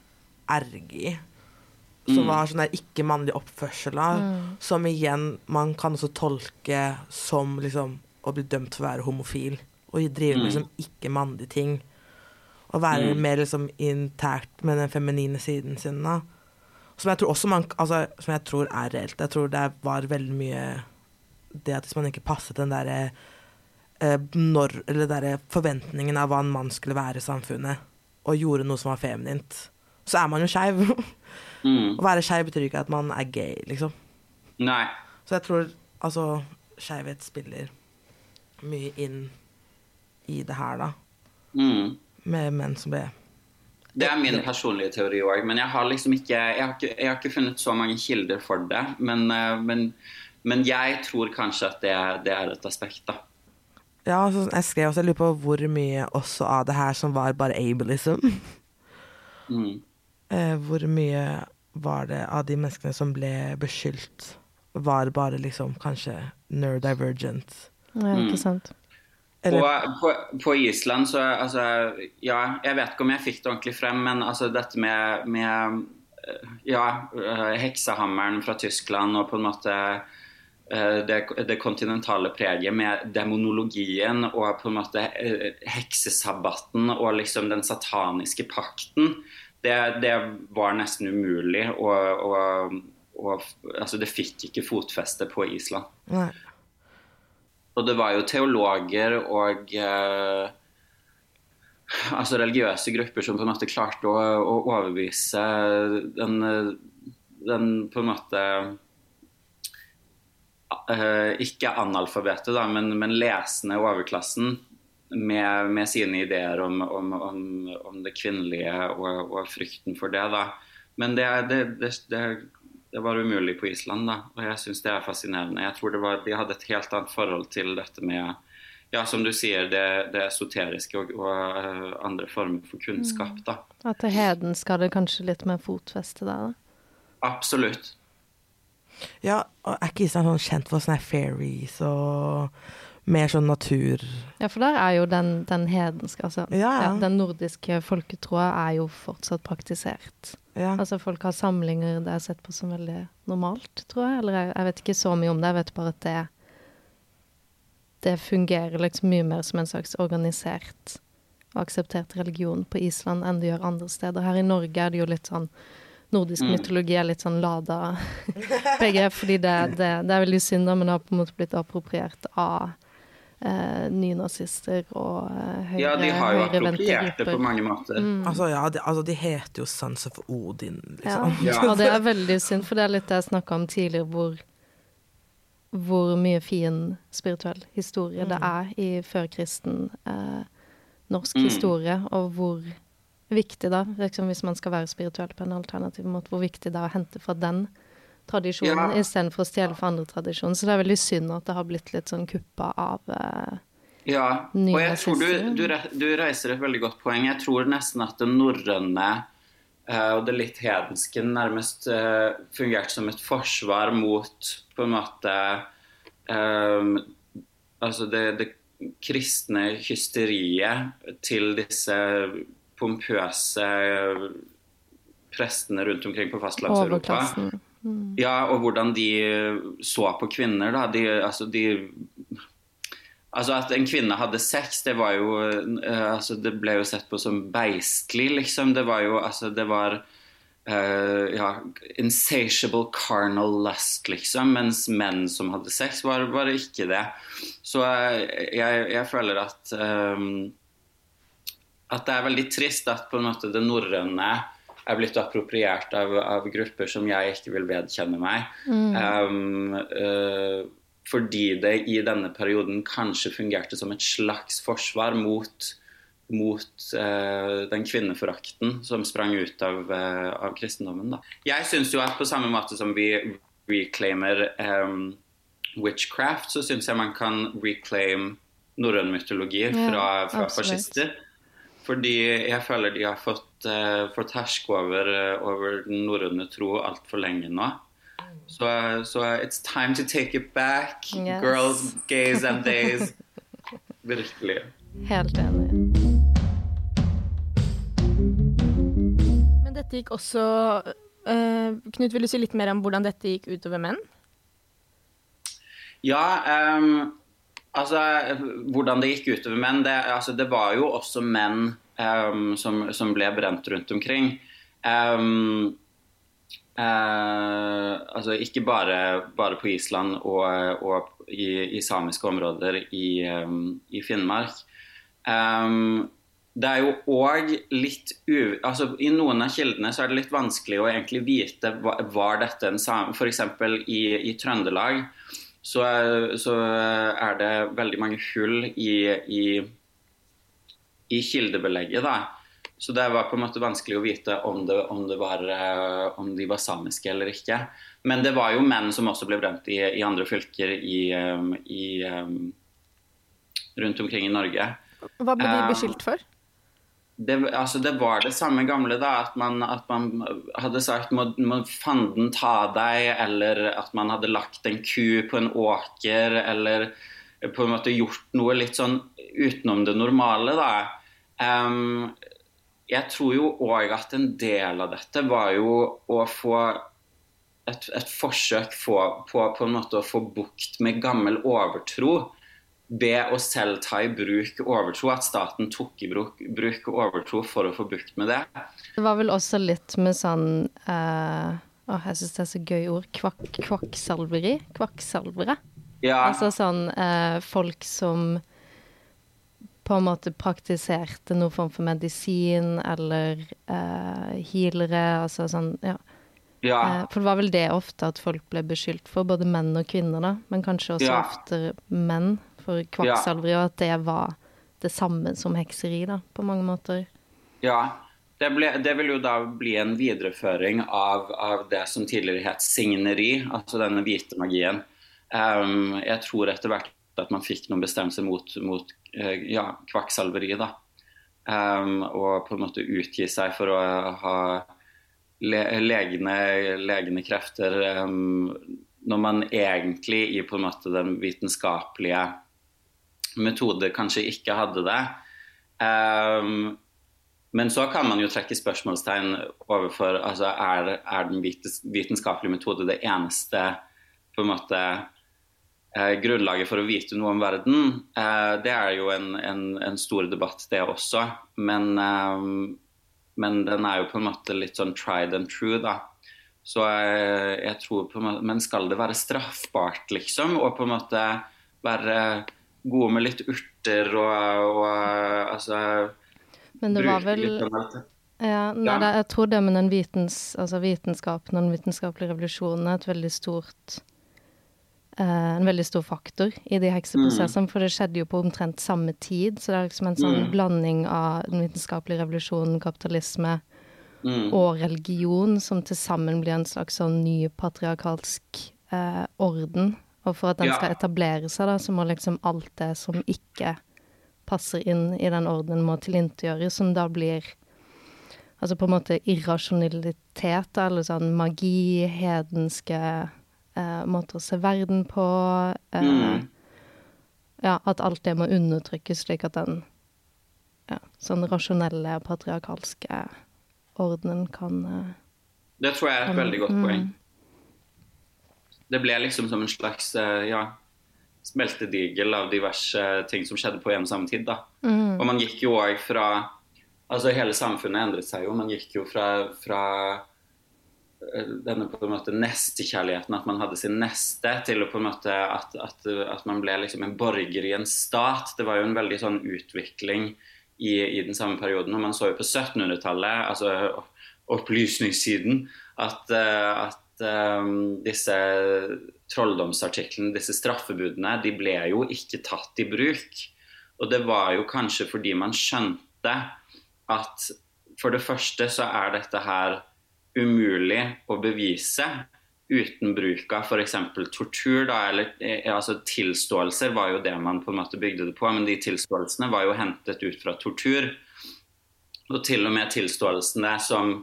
ergi som mm. var sånn der ikke-mannlig oppførsel mm. som igjen man kan også tolke som liksom å bli dømt for å være homofil. Og drive med mm. liksom ikke-mannlige ting. Og være mm. mer liksom internt med den feminine siden sin. da. Som jeg tror også man altså, Som jeg tror er reelt. Jeg tror det var veldig mye det at hvis man ikke passet den derre eh, når Eller derre forventningen av hva en mann skulle være i samfunnet, og gjorde noe som var feminint, så er man jo skeiv. Mm. Å være skeiv betyr ikke at man er gay, liksom. Nei. Så jeg tror altså skeivhet spiller mye inn i det her, da. Mm. Med menn som ble det er min personlige teori òg, men jeg har liksom ikke jeg har ikke, jeg har ikke, funnet så mange kilder for det. Men, eh, men, men jeg tror kanskje at det, det, er et aspekt, da. Ja, altså, jeg skrev også, jeg lurer på hvor mye også av det her som var bare ableism. Mm. Eh, hvor mye var det av de menneskene som ble beskyldt, var bare liksom kanskje neurodivergent. Ja, Mm. ikke sant. Eller, På, på, på Island så altså, Ja, jeg vet ikke om jeg fikk det ordentlig frem, men altså dette med, med eh, Ja, eh, heksehammeren fra Tyskland og på en måte det, det kontinentale preget med demonologien og på en måte eh, heksesabbaten og liksom den sataniske pakten, det, det var nesten umulig å, å, å Altså, det fikk ikke fotfeste på Island. nei. Og det var jo teologer og eh, altså religiøse grupper som på en måte klarte å, å overbevise den, eh, den på en måte eh, Ikke analfabetet, da, men, men lesende overklassen med, med sine ideer om, om, om, om det kvinnelige og, og, frykten for det. da. Men det, det, det, det var umulig på Island, da. Og jeg syns det er fascinerende. Jeg tror det var, De hadde et helt annet forhold til dette med ja, som du sier, det, det esoteriske og, og uh, andre former for kunnskap, da. At det hedenske hadde kanskje litt mer fotfeste der, da. Absolutt. Ja, og er ikke Island sånn kjent for sånne fairies og mer sånn natur Ja, for der er jo den, den hedenske, altså. Ja, ja. den nordiske folketroa er jo fortsatt praktisert. Ja. Altså folk har samlinger det er sett på som veldig normalt, tror jeg. Eller jeg, jeg vet ikke så mye om det, jeg vet bare at det det fungerer liksom mye mer som en slags organisert og akseptert religion på Island enn det gjør andre steder. Her i Norge er det jo litt sånn Nordisk Mm. mytologi er litt sånn lada begrep, fordi det, det, det er veldig synd, da, men det har på en måte blitt appropriert av eh, nynazister og eh, høyre, Ja, de har jo appropriert det på mange måter. Mm. Altså, ja, de, altså, de heter jo Sans of Odin, liksom. Ja. Ja. Og det er veldig synd, for det er litt det jeg snakka om tidligere, hvor, hvor mye fin spirituell historie det er i førkristen eh, norsk Mm. historie, og hvor viktig da, liksom hvis man skal være spirituell på en alternativ måte, hvor viktig det er å hente fra den tradisjonen Ja. istedenfor å stjele fra andre tradisjoner. Så det er veldig synd at det har blitt litt sånn kuppa av eh, Ja, og jeg tror du, du, du reiser et veldig godt poeng. Jeg tror nesten at det norrøne eh, og det litt hedenske nærmest eh, fungerte som et forsvar mot på en måte eh, Altså det, det kristne hysteriet til disse pompøse prestene rundt omkring på fastlandseuropa. Mm. Ja, og hvordan de så på kvinner, da. De, altså, de Altså At en kvinne hadde sex, det var jo eh, altså Det ble jo sett på som beistlig, liksom. Det var jo Altså, det var uh, ja, insatiable carnal lust, liksom. Mens menn som hadde sex, var, var ikke det. Så eh, jeg, jeg føler at eh, At det er veldig trist at på en måte det norrøne er blitt appropriert av, av grupper som jeg ikke vil vedkjenne meg. Um, uh, fordi det i denne perioden kanskje fungerte som et slags forsvar mot, mot uh, den kvinneforakten som sprang ut av, uh, av kristendommen. Da. Jeg syns jo at på samme måte som vi reclaimer um, witchcraft, så syns jeg man kan reclaim norrøn mytologi Ja, fra, fra absolutt. fascister. Fordi jeg føler de har fått, uh, fått herske over, uh, over den norrøne tro altfor lenge nå. Så så it's time to take it back. Yes. Girls, gays and days. Virkelig. Helt enig. Men dette gikk også uh, Knut, vil du si litt mer om hvordan dette gikk utover menn? Ja, um, altså hvordan det gikk utover menn det, altså, det var jo også menn ehm, som, som ble brent rundt omkring. Um, uh, altså ikke bare, bare på Island og, og i, i samiske områder i, um, i Finnmark. Det er jo òg litt u... Altså, I noen av kildene så er det litt vanskelig å egentlig vite hva, var dette en same F.eks. I, i Trøndelag så, så er det veldig mange hull i, i, i kildebelegget. da. Så det var på en måte vanskelig å vite om, det, om, det var, eh, om de var samiske eller ikke. Men det var jo menn som også ble brent i, i andre fylker i, eh, i, eh, rundt omkring i Norge. Hva ble de beskyldt for? det, altså det var det samme gamle, da. At man, at man hadde sagt må, må fanden ta deg, eller at man hadde lagt en ku på en åker, eller på en måte gjort noe litt sånn utenom det normale, da. Um, jeg tror jo òg at en del av dette var jo å få et, et forsøk på, på, på en måte å få bukt med gammel overtro Be å selv ta i bruk overtro, at staten tok i bruk, bruk overtro for å få bukt med det. Det var vel også litt med sånn uh, Å, jeg syns det er så gøy ord. Kvakk, kvakksalveri? Kvakksalvere? Ja. Altså sånn uh, folk som på en måte praktiserte noen form for medisin eller uh, healere, altså sånn, ja. ja. Uh, for det var vel det ofte at folk ble beskyldt for, både menn og kvinner, da. Men kanskje også Ja. ofte menn for kvakksalveri, og at det var det samme som hekseri, da, på mange måter. Ja, det, ble, det vil jo da bli en videreføring av, av det som tidligere het signeri, altså denne hvite magien. Um, jeg tror etter hvert at man fikk noen bestemmelser mot, mot eh, ja, kvakksalveri. Um, og på en måte utgi seg for å ha le legende krefter um, når man egentlig i på en måte den vitenskapelige metode kanskje ikke hadde det. Um, men så kan man jo trekke spørsmålstegn overfor altså er, er den vitenskapelige metode det eneste på en måte eh, grunnlaget for å vite noe om verden. Eh, det er jo en, en, en stor debatt, det også. Men, eh, men den er jo på en måte litt sånn tried and true, da. Så jeg, tror på en måte, Men skal det være straffbart, liksom? Og på en måte være gode med litt urter og, og altså Men det var vel. Ja, nei. Det, jeg tror det med den vitens, altså vitenskapen og den vitenskapelige revolusjonen er et veldig stort En veldig stor faktor i de hekseprosessene, for det skjedde jo på omtrent samme tid. Så det er liksom en sånn Mm. blanding av den vitenskapelige revolusjonen, kapitalisme Mm. og religion, som til sammen blir en slags sånn ny patriarkalsk eh, orden. Og for at den Ja. skal etablere seg, da, så må liksom alt det som ikke passer inn i den ordenen, må tilintetgjøres, som da blir Altså på en måte irrasjonalitet, eller sånn magi, hedenske eh, måter å se verden på. Eh, Mm. Ja, at alt det må undertrykkes, slik at den ja, sånn rasjonelle, patriarkalske ordenen kan eh, Det tror jeg er et kan- veldig godt mm. poeng. Det ble liksom som en slags eh, ja, smeltedigel av diverse ting som skjedde på en og samme tid. da. mm, Og man gikk jo òg fra Altså hele samfunnet endret seg jo. Man gikk jo fra, fra denne på en måte nestekjærligheten, at man hadde sin neste, til å på en måte at, at, at man ble liksom en borger i en stat. Det var jo en veldig sånn utvikling i, i den samme perioden. Og man så jo på 1700-tallet, altså opplysningssiden, at, eh, at um, disse trolldomsartiklene, disse straffebudene, de ble jo ikke tatt i bruk. Og det var jo kanskje fordi man skjønte at for det første så er dette her umulig å bevise uten bruk av f.eks. tortur. Da, eller eh, altså Tilståelser var jo det man på en måte bygde det på, men de tilståelsene var jo hentet ut fra tortur. Og til og med tilståelsene som,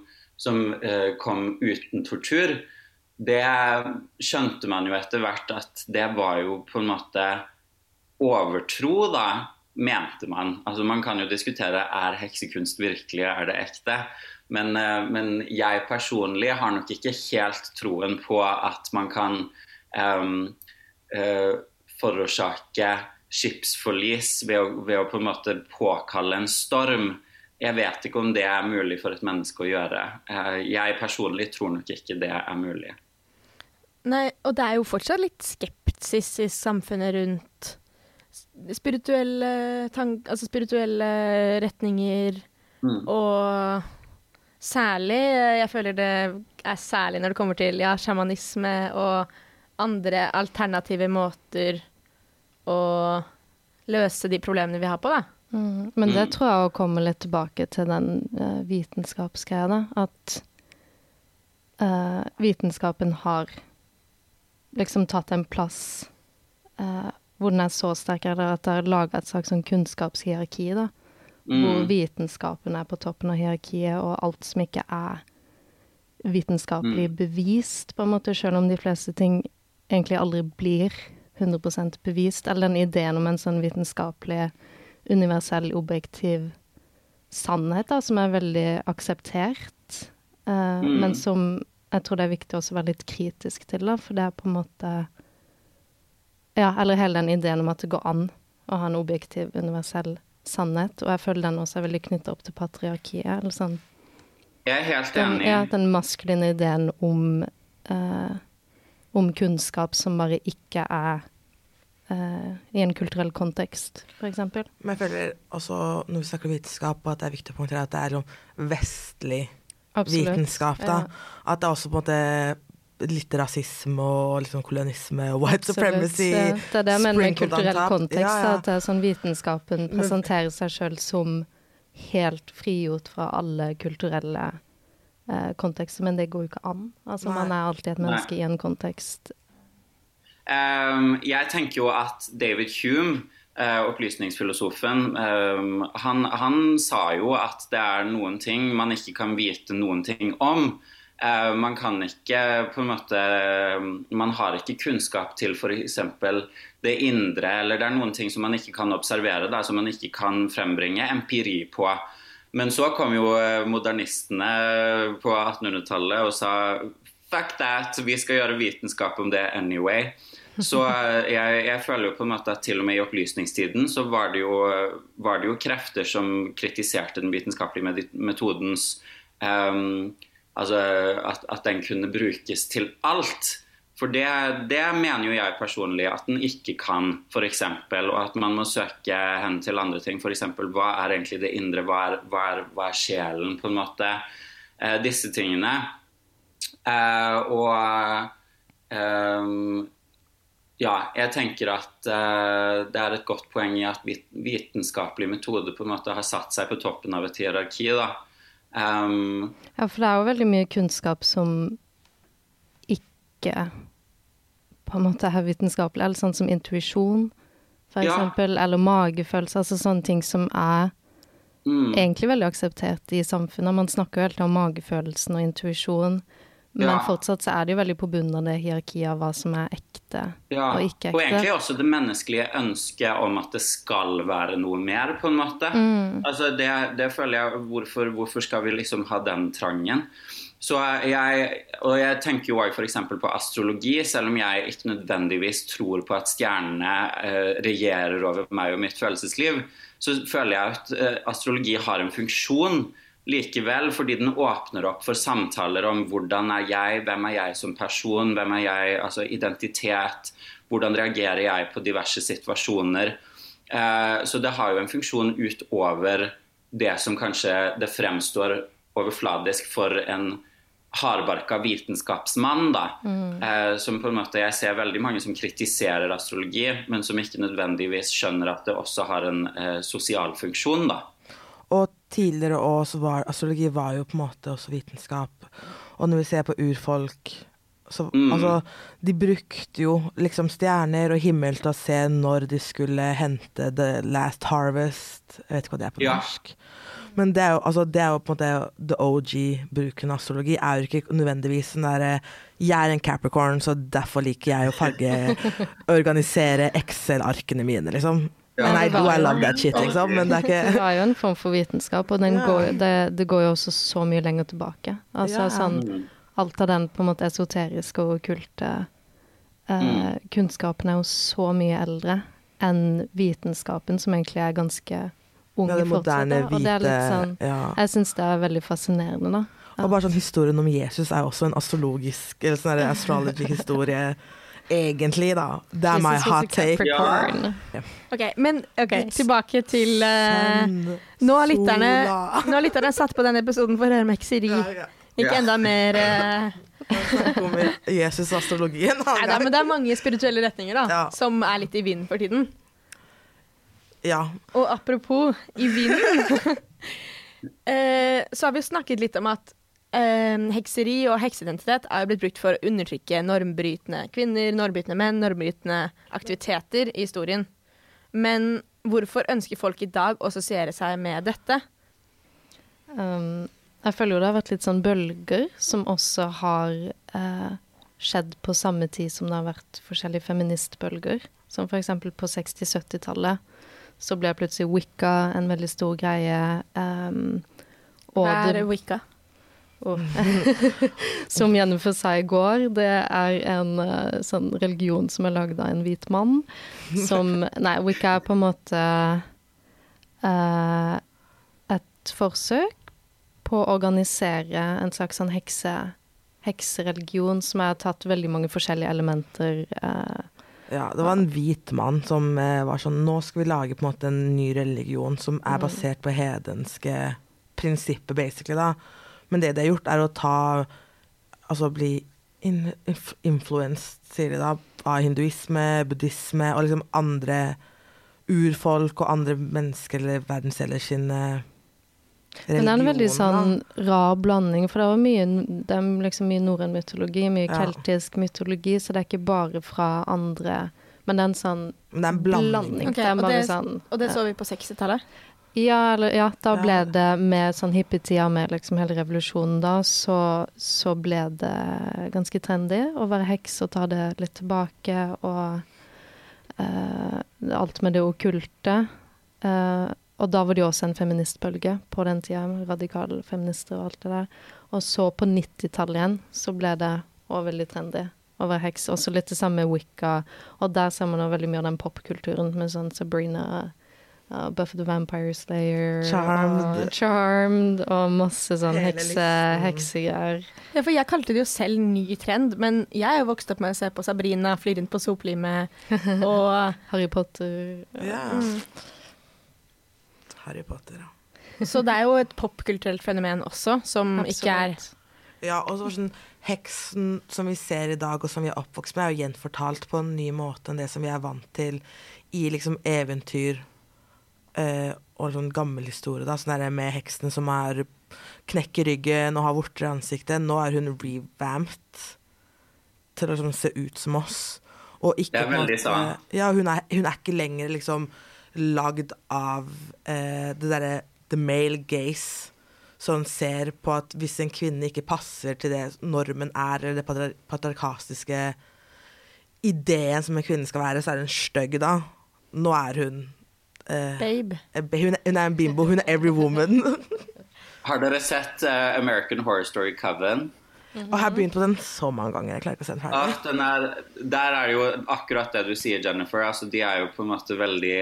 som uh, kom uten tortur, det skjønte man jo etter hvert at det var jo på en måte overtro, da, mente man. Altså Man kan jo diskutere er heksekunst virkelig, er det ekte? Men, eh, men jeg personlig har nok ikke helt troen på at man kan um, uh, forårsake skipsforlis ved å, ved å på en måte påkalle en storm. Jeg vet ikke om det er mulig for et menneske å gjøre. Eh, jeg personlig tror nok ikke det er mulig. Nei, og det er jo fortsatt litt skepsis i samfunnet rundt spirituelle, tank, altså spirituelle retninger, Mm. og særlig Jeg føler det er særlig når det kommer til ja, sjamanisme og andre alternative måter å løse de problemene vi har på, da. Mm. Men det Mm. tror jeg å komme litt tilbake til den uh, vitenskapsgreia, da. At uh, vitenskapen har liksom tatt en plass eh, hvor den er så sterk, eller at det er laga et slags sånn kunnskapshierarki, da. hvor Mm. vitenskapen er på toppen av hierarkiet, og alt som ikke er vitenskapelig Mm. bevist, på en måte, selv om de fleste ting egentlig aldri blir 100% bevist. Eller den ideen om en sånn vitenskapelig, universell, objektiv sannhet da, som er veldig akseptert, uh, Mm. men som jeg tror det er viktig også å være litt kritisk til, da, for det er på en måte Ja, eller hele den ideen om at det går an å ha en objektiv, universell sannhet, og jeg føler den også er veldig knytta opp til patriarkiet. eller sånn Jeg er helt den, enig. ja, den maskuline ideen om, eh, om kunnskap som bare ikke er eh, i en kulturell kontekst, f.eks. Men jeg føler også, når vi snakker om vitenskap, at det er viktig å poengtere at det er vestlig vitenskap. da. At det er også på en måte litt rasisme og litt sånn kolonisme og white supremacy. Ja, det er det jeg mener med kulturell kontekst. Ja, ja. At det er sånn vitenskapen presenterer seg sjøl som helt frigjort fra alle kulturelle eh, kontekster, men det går jo ikke an. Altså, Nei. man er alltid et menneske i en kontekst. Um, jeg tenker jo at David Hume, Uh, opplysningsfilosofen, uh, han, han sa jo at det er noen ting man ikke kan vite noen ting om. Eh, man kan ikke på en måte Man har ikke kunnskap til f.eks. det indre, eller det er noen ting som man ikke kan observere, da, som man ikke kan frembringe empiri på. Men så kom jo eh, modernistene på 1800-tallet og sa fuck that, vi skal gjøre vitenskap om det anyway. Så eh, jeg, jeg føler jo på en måte at til og med i opplysningstiden så var det jo, var det jo krefter som kritiserte den vitenskapelige metodens ehm, Altså at, at den kunne brukes til alt. For det, det mener jo jeg personlig at den ikke kan, f.eks. Og at man må søke hen til andre ting. F.eks. hva er egentlig det indre, hva er, hva er, hva er sjelen, på en måte. Eh, disse tingene. Eh, og eh, ja, jeg tenker at eh, det er et godt poeng i at vitenskapelig metode på en måte har satt seg på toppen av et hierarki. da. Um, Ja, for det er jo veldig mye kunnskap som ikke på en måte er vitenskapelig, eller sånn som intuisjon, for Ja. eksempel, eller magefølelse, altså sånne ting som er mm, egentlig veldig akseptert i samfunnet. Man snakker jo helt om magefølelsen og intuisjon, men Ja. fortsatt så er det jo veldig på bunnen av det hierarkiet av hva som er ekte ja. og ikke ekte. Og egentlig også det menneskelige ønsket om at det skal være noe mer, på en måte. Mm. Altså det, det føler jeg hvorfor, hvorfor skal vi liksom ha den trangen? Så jeg, og jeg tenker jo òg f.eks. på astrologi, selv om jeg ikke nødvendigvis tror på at stjernene eh, regjerer over meg og mitt følelsesliv, så føler jeg at eh, astrologi har en funksjon likevel, fordi den åpner opp for samtaler om hvordan er jeg, hvem er jeg som person, hvem er jeg, altså identitet, hvordan reagerer jeg på diverse situasjoner. Eh, så det har jo en funksjon utover det som kanskje det fremstår overfladisk for en hardbarka vitenskapsmann, da. Eh, som på en måte Jeg ser veldig mange som kritiserer astrologi, men som ikke nødvendigvis skjønner at det også har en eh, sosial funksjon, da. Tidligere òg så var astrologi var jo på en måte også vitenskap. Og når vi ser på urfolk så Mm. altså De brukte jo liksom stjerner og himmel til å se når de skulle hente the last harvest. Jeg vet ikke hva det er på Ja. norsk. Men det er, jo, altså, det er jo på en måte the OG-bruken av astrologi. er jo ikke nødvendigvis den derre Jeg er en Capricorn, så derfor liker jeg å farge Organisere Excel-arkene mine, liksom. Ja. And I do, I Det love that shit, liksom. Men det er Det var jo en form for vitenskap, og den går, det, det går jo også så mye lenger tilbake. Altså Ja. sånn Mm. Alt av den på en måte esoteriske og okkulte eh, Mm. kunnskapen er jo så mye eldre enn vitenskapen, som egentlig er ganske ung ja, det fortsatt. Og det er litt sånn ja. Jeg syns det er veldig fascinerende, da. Og bare sånn historien om Jesus er også en astrologisk Eller sånn astrology-historie. Egentlig, da. Det er my hot take. Ja. Ok, men okay, tilbake til uh, Nå har lytterne, nå har lytterne satt på denne episoden for å høre ja. Ikke enda mer uh, Jesus astrologien. Nei da, men det er mange spirituelle retninger da, Ja. som er litt i vinden for tiden. Ja. Og apropos i vinden, eh, så har vi snakket litt om at eh, hekseri og hekseidentitet er jo blitt brukt for å undertrykke normbrytende kvinner, normbrytende menn, normbrytende aktiviteter i historien. Men hvorfor ønsker folk i dag å assosiere seg med dette? Um, jeg føler jo det har vært litt sånn bølger som også har eh, skjedd på samme tid som det har vært forskjellige feministbølger. Som eksempel på 60-70-tallet så ble plutselig wicca en veldig stor greie. Um, og Hva er det- wicca? Og, som Jennifer seg i går, det er en uh, sånn religion som er lagd av en hvit mann. Som Nei, wicca er på en måte uh, et forsøk på å organisere en slags sånn hekse, heksereligion som har tatt veldig mange forskjellige elementer. Uh, Ja, det var en hvit mann som var sånn Nå skal vi lage på en måte en ny religion som er basert på hedenske prinsipper, basically, da. Men det de har gjort, er å ta Altså bli in, inf, influenced, sier de da, av hinduisme, buddhisme og liksom andre urfolk og andre mennesker eller verdensdeler sine Men det er en veldig sånn rar blanding, for det er mye, det er liksom mye norrøn mytologi, mye Ja. keltisk mytologi, så det er ikke bare fra andre Men det er en sånn det er en blanding. blanding. Okay, det er og det- sånn Og det så vi på 60-tallet. Ja, eller, ja, da Ja. ble det med sånn hippietida, med liksom hele revolusjonen da, så, så ble det ganske trendy å være heks og ta det litt tilbake, og eh, alt med det okkulte. Eh, og da var det jo også en feministbølge på den tida, radikale feminister og alt det der. Og så på 90-tallet igjen så ble det også veldig trendy å være heks. Også litt det samme med Wicca, og der ser man også veldig mye av den popkulturen med sånn Sabrina uh, Buffy the Vampire Slayer Charmed. og Charmed og masse sånn hekse, heksegreier. Ja, for jeg kalte det jo selv ny trend, men jeg er jo vokst opp med å se på Sabrina fly rundt på soplimet og Harry Potter. Ja. mm. Harry Potter, ja. Så det er jo et popkulturelt fenomen også, som ikke er Ja, og sånn Heksen som vi ser i dag, og som vi er oppvokst med, er jo gjenfortalt på en ny måte enn det som vi er vant til i liksom eventyr eh, og sånn gammel historie. da, Sånn der med heksen som er knekker ryggen og har vorter i ansiktet. Nå er hun revamped til å liksom, se ut som oss. Og ikke Det er veldig sant. Ja, hun er, hun er ikke lenger liksom lagd av eh, det derre the male gaze. Han ser på at hvis en kvinne ikke passer til det normen er, eller det patri- patriarkastiske ideen som en kvinne skal være, så er hun stygg da. Nå er hun eh, babe. hun, er, hun er en bimbo. Hun er every woman. Har dere sett uh, American Horror Story Coven? Og jeg har begynt på den så mange ganger. Jeg klarer ikke å se den ferdig. Ah, den er, der er det jo akkurat det du sier, Jennifer. Altså, de er jo på en måte veldig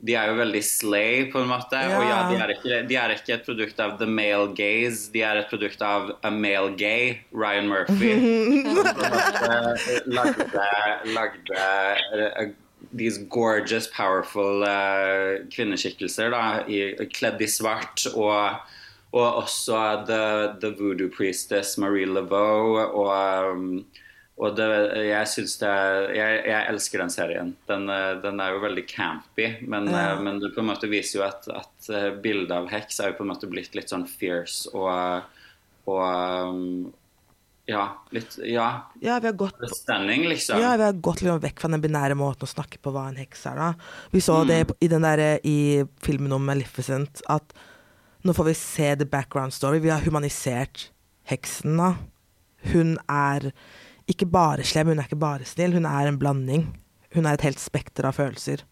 de er jo veldig slay, på en måte. Og ja, de er, ikke, de er ikke et produkt av the male gaze, de er et produkt av a male gay, Ryan Murphy. som lagde, lagde eh, these gorgeous, powerful uh, kvinneskikkelser da, i, kledd i svart. og og også The, the Voodoo Priestess Marie Laveau. Og, um, og det, jeg syns det jeg, jeg elsker den serien. Den, eh, den er jo veldig campy, men, Ja. eh, men det på en måte viser jo at, at bildet av heks er jo på en måte blitt litt sånn fierce og, og um, ja, litt Ja, Ja, vi har gått stemning, liksom. Ja, vi har gått litt vekk fra den binære måten å snakke på hva en heks er. da. Vi så det Mm. det i den der, i filmen om Maleficent, at nå får vi se the background story. Vi har humanisert heksen. da. Hun er ikke bare slem, hun er ikke bare snill. Hun er en blanding. Hun er et helt spekter av følelser.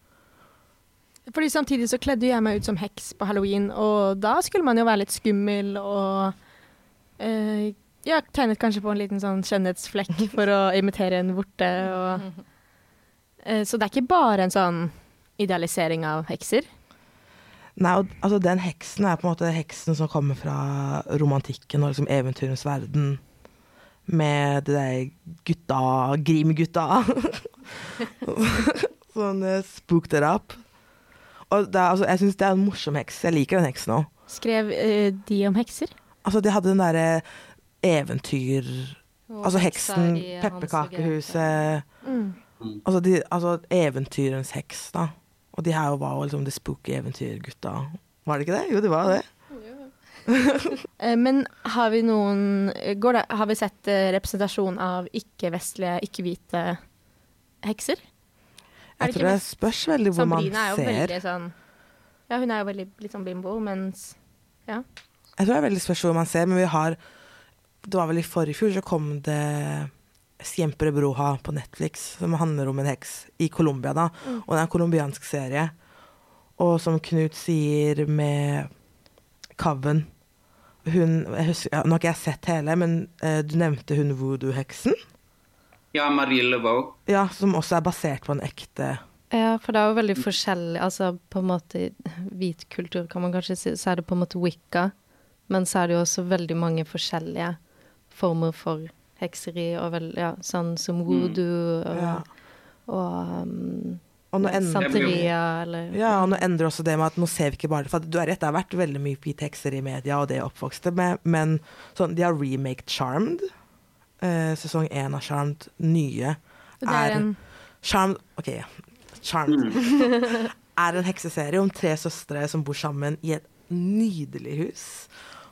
Fordi samtidig så kledde jeg meg ut som heks på halloween, og da skulle man jo være litt skummel og eh, Ja, tegnet kanskje på en liten sånn skjønnhetsflekk for å imitere en vorte og eh, Så det er ikke bare en sånn idealisering av hekser. Nei, og, altså Den heksen er på en måte heksen som kommer fra romantikken og liksom eventyrens verden. Med det der gutta, Grim-gutta. sånn uh, spook it up. Og det altså, jeg syns det er en morsom heks. Jeg liker den heksen òg. Skrev uh, de om hekser? Altså, de hadde den derre eventyr... Og Altså heksen, pepperkakehuset Mm. Altså, de, altså eventyrens heks, da. Og de her var jo liksom de spooky eventyrgutta. Var det ikke det? Jo, det var det. Eh, men har vi noen går det, Har vi sett eh, representasjon av ikke-vestlige, ikke-hvite hekser? Er Jeg tror det spørs veldig hvor man Sabrina er jo ser. veldig sånn Ja, hun er jo veldig litt sånn bimbo, mens Jeg tror det er veldig spørs hvor man ser, men vi har Det var vel i forrige fjor så kom det Siempre Broha på Netflix, som handler om en heks i Colombia, da. Mm. Og det er en colombiansk serie. Og som Knut sier med Kaven Hun jeg husker, ja, Nå har ikke jeg sett hele, men eh, du nevnte hun voodoo-heksen? Ja, Marie Laveau. Ja, som også er basert på en ekte Ja, for det er jo veldig forskjellig Altså på en måte i hvit kultur kan man kanskje si, så er det på en måte wicca, men så er det jo også veldig mange forskjellige former for hekseri, og vel, ja, sånn som voodoo og, Ja. og um, Og nå endrer Santeria eller Ja, og nå endrer også det med at nå ser vi ikke bare For du har rett, det har vært veldig mye hvite hekser i media, og det jeg oppvokste med, men sånn, de har remaked Charmed. Eh, sesong én av Charmed, nye. Er Er- en Charmed OK, Charmed er en hekseserie om tre søstre som bor sammen i et nydelig hus.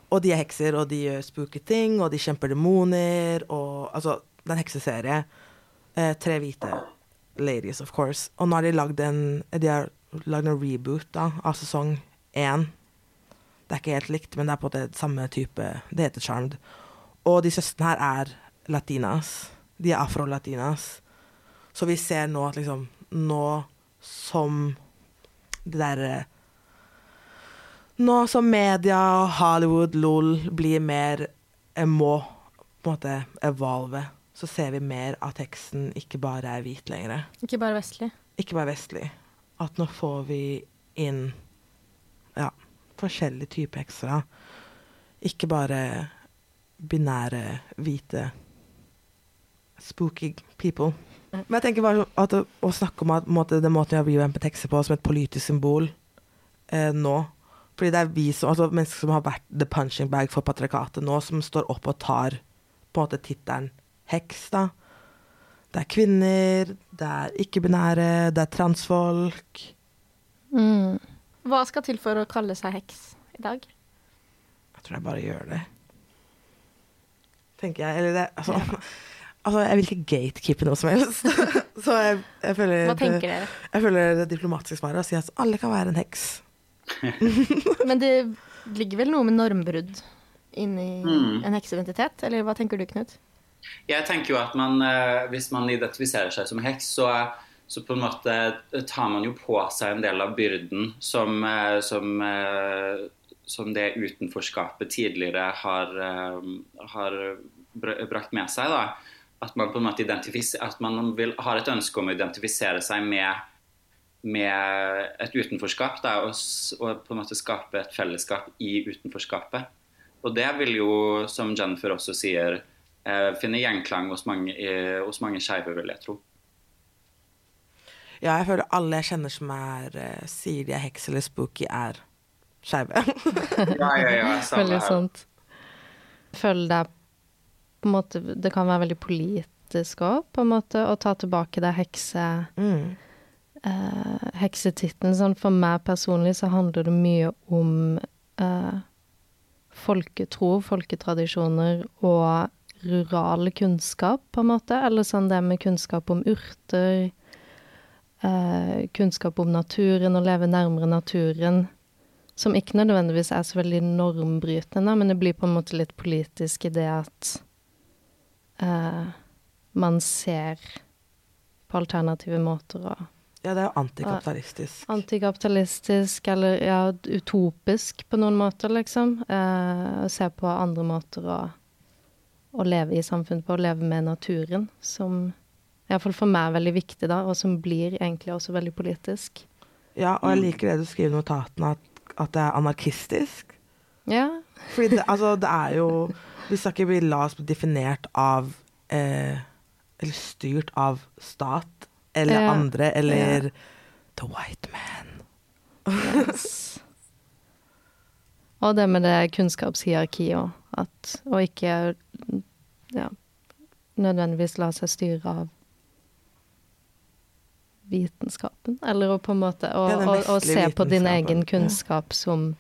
Og de er hekser, og de gjør spooky ting, og de kjemper demoner, og altså Det er en hekseserie. Eh, tre hvite ladies, of course. Og nå har de lagd en De har lagd en reboot da, av sesong én. Det er ikke helt likt, men det er på en måte samme type Det heter Charmed. Og de søstrene her er latinas. De er afro-latinas. Så vi ser nå at liksom Nå som det derre Nå som media, Hollywood, LOL blir mer eh, Må på en måte evolve, så ser vi mer at teksten ikke bare er hvit lenger. Ikke bare vestlig. Ikke bare vestlig. At nå får vi inn ja, forskjellige typer ekstra. Ikke bare binære, hvite spooky people. Men jeg tenker bare at å, å snakke om at måte, den måten vi har revampet tekster på som et politisk symbol eh, nå Fordi det er vi som, altså mennesker som har vært the punching bag for patriarkatet nå, som står opp og tar på en måte tittelen heks, da. Det er kvinner, det er ikke-binære, det er transfolk. mm. Hva skal til for å kalle seg heks i dag? Jeg tror jeg bare gjør det. Tenker jeg. Eller det Altså, altså jeg vil ikke gatekeepe noe som helst. Så jeg, jeg føler Hva tenker dere? Jeg føler det diplomatiske svaret er å si at alle kan være en heks. Men det ligger vel noe med normbrudd inni Mm. en hekseidentitet, eller hva tenker du, Knut? Jeg tenker jo at man, eh, hvis man identifiserer seg som heks, så, så på en måte tar man jo på seg en del av byrden som, eh, som, eh, som det utenforskapet tidligere har, har brakt med seg. Da. At man på en måte at man vil, har et ønske om å identifisere seg med, med et utenforskap da, og, og på en måte skape et fellesskap i utenforskapet. Og det vil jo, som Jennifer også sier, eh, finne gjenklang hos mange, eh, hos mange skeive, vil jeg tro. Ja, jeg føler alle jeg kjenner som er, eh, sier de er heks eller spooky, er skeive. Ja, ja, ja, Veldig sant. Det er på en måte Det kan være veldig politisk òg, på en måte, å ta tilbake det hekse... mm. Eh, heksetitten. Sånn, for meg personlig så handler det mye om uh, folketro, folketradisjoner og rural kunnskap, på en måte. Eller sånn det med kunnskap om urter, Uh, kunnskap om naturen, å leve nærmere naturen. Som ikke nødvendigvis er så veldig normbrytende, men det blir på en måte litt politisk i det at uh, man ser på alternative måter å Ja, det er jo antikapitalistisk. Antikapitalistisk eller ja, utopisk på noen måter, liksom. Eh, å se på andre måter å, å leve i samfunnet på, å leve med naturen, som iallfall for meg er veldig viktig, da, og som blir egentlig også veldig politisk. Ja, og jeg liker det du skriver i notatene, at, at det er anarkistisk. Ja. Fordi det, altså, det er jo Vi skal ikke bli la oss bli definert av eh, Eller styrt av stat eller Ja. andre eller the white man. Yes. Og det med det kunnskapshierarkiet òg, at å ikke ja, nødvendigvis la seg styre av vitenskapen. Eller å på en måte Å, Ja, å, å se på din egen Ja. kunnskap som,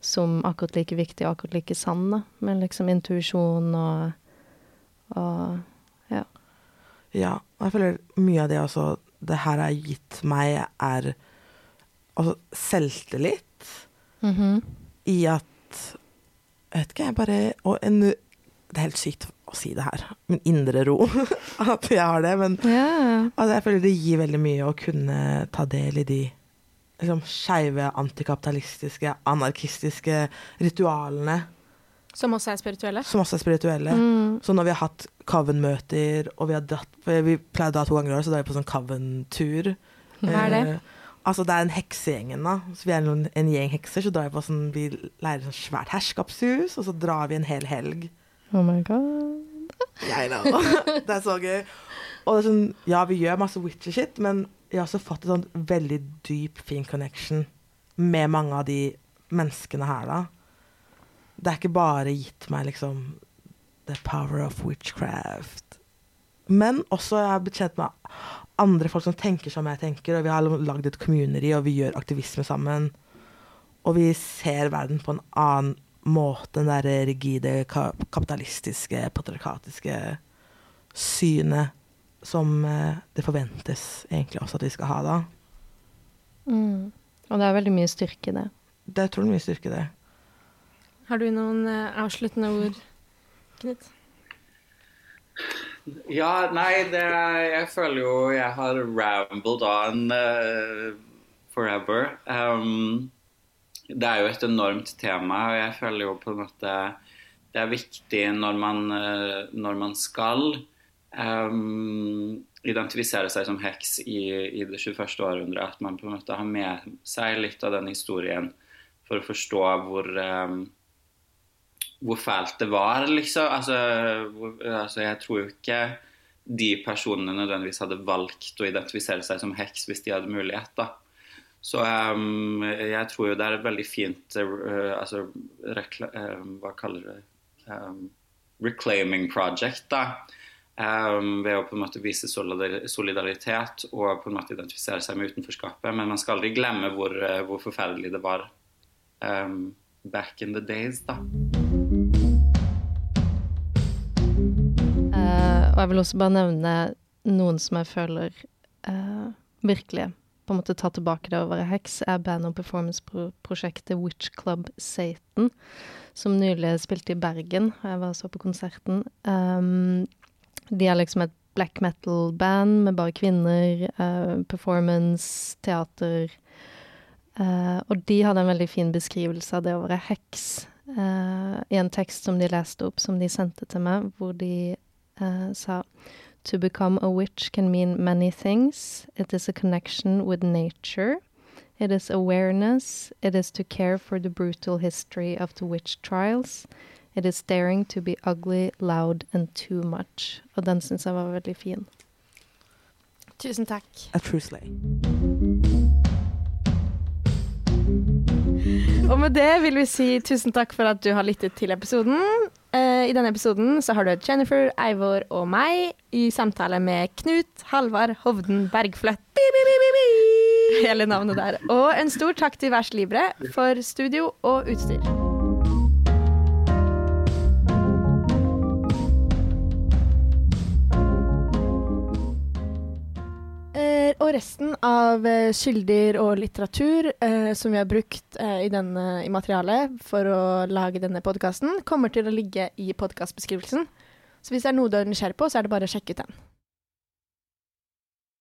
som akkurat like viktig og akkurat like sann, da. Med liksom intuisjon og, og Ja, og jeg føler mye av det også det her har gitt meg, er altså, selvtillit Mhm. i at Jeg vet ikke, jeg bare Og en Det er helt sykt å si det her, men indre ro. at jeg har det. Men yeah. altså, jeg føler det gir veldig mye å kunne ta del i de liksom, skeive, antikapitalistiske, anarkistiske ritualene Som også er spirituelle. som også er spirituelle. Mm. Så når vi har hatt Coven-møter, og vi har dratt Vi pleier å dra to ganger i år, så drar vi på sånn Coven-tur. Hva er det? Eh, altså det er en heksegjengen, da. Så vi er en, en gjeng hekser, så drar vi på sånn Vi leirer sånn svært herskapshus, og så drar vi en hel helg. Oh my god. Jeg know. det er så gøy. Og det er sånn, ja, vi gjør masse witchy shit, men jeg har også fått en sånn veldig dyp, fin connection med mange av de menneskene her, da. Det er ikke bare gitt meg liksom the power of witchcraft. Men også jeg har blitt kjent med andre folk som tenker som jeg tenker, og vi har lagd et community, og vi gjør aktivisme sammen. Og vi ser verden på en annen måte enn det rigide, kapitalistiske, patriarkatiske synet som eh, det forventes egentlig også at vi skal ha da. Mm. Og det er veldig mye styrke i det. Det er utrolig mye styrke i det. Har du noen eh, avsluttende ord, Knut? Ja, nei, det, jeg føler jo jeg har rambled on uh, forever. Um, det er jo et enormt tema, og jeg føler jo på en måte det er viktig når man, eh, når man skal um, identifisere seg som heks i, i det 21. århundret, at man på en måte har med seg litt av den historien for å forstå hvor um, hvor fælt det var, liksom. Altså, hvor, altså, jeg tror jo ikke de personene nødvendigvis hadde valgt å identifisere seg som heks hvis de hadde mulighet, da. Så um, jeg tror jo det er et veldig fint uh, altså, rekla, uh, Hva kaller det? Um, reclaiming project, da. Um, ved å på en måte vise solidaritet og på en måte identifisere seg med utenforskapet. Men man skal aldri glemme hvor, uh, hvor forferdelig det var back in the days, da. Og jeg vil også bare nevne noen som jeg føler eh, virkelig på en måte tar tilbake det å være heks, er band- og performance-prosjektet Witch Club Satan, som nylig spilte i Bergen. Jeg var så på konserten. Um, de er liksom et black metal-band med bare kvinner, uh, performance, teater. Uh, og de hadde en veldig fin beskrivelse av det å være heks uh, i en tekst som de leste opp, som de sendte til meg, hvor de eh, sa To become a witch can mean many things. It is a connection with nature. It is awareness. It is to care for the brutal history of the witch trials. It is daring to be ugly, loud and too much. Og den syns jeg var veldig fin. Tusen takk. A true slay. Og med det vil vi si tusen takk for at du har lyttet til episoden. Eh, I denne episoden så har du Jennifer, Eivor og meg i samtale med Knut Halvard Hovden Bergfløtt. Hele navnet der. Og en stor takk til Værs Libre for studio og utstyr. Og resten av eh, kilder og litteratur eh, som vi har brukt eh, i, denne, i materialet for å lage denne podkasten, kommer til å ligge i podkastbeskrivelsen. Så hvis det er noe du er nysgjerrig på, så er det bare å sjekke ut den.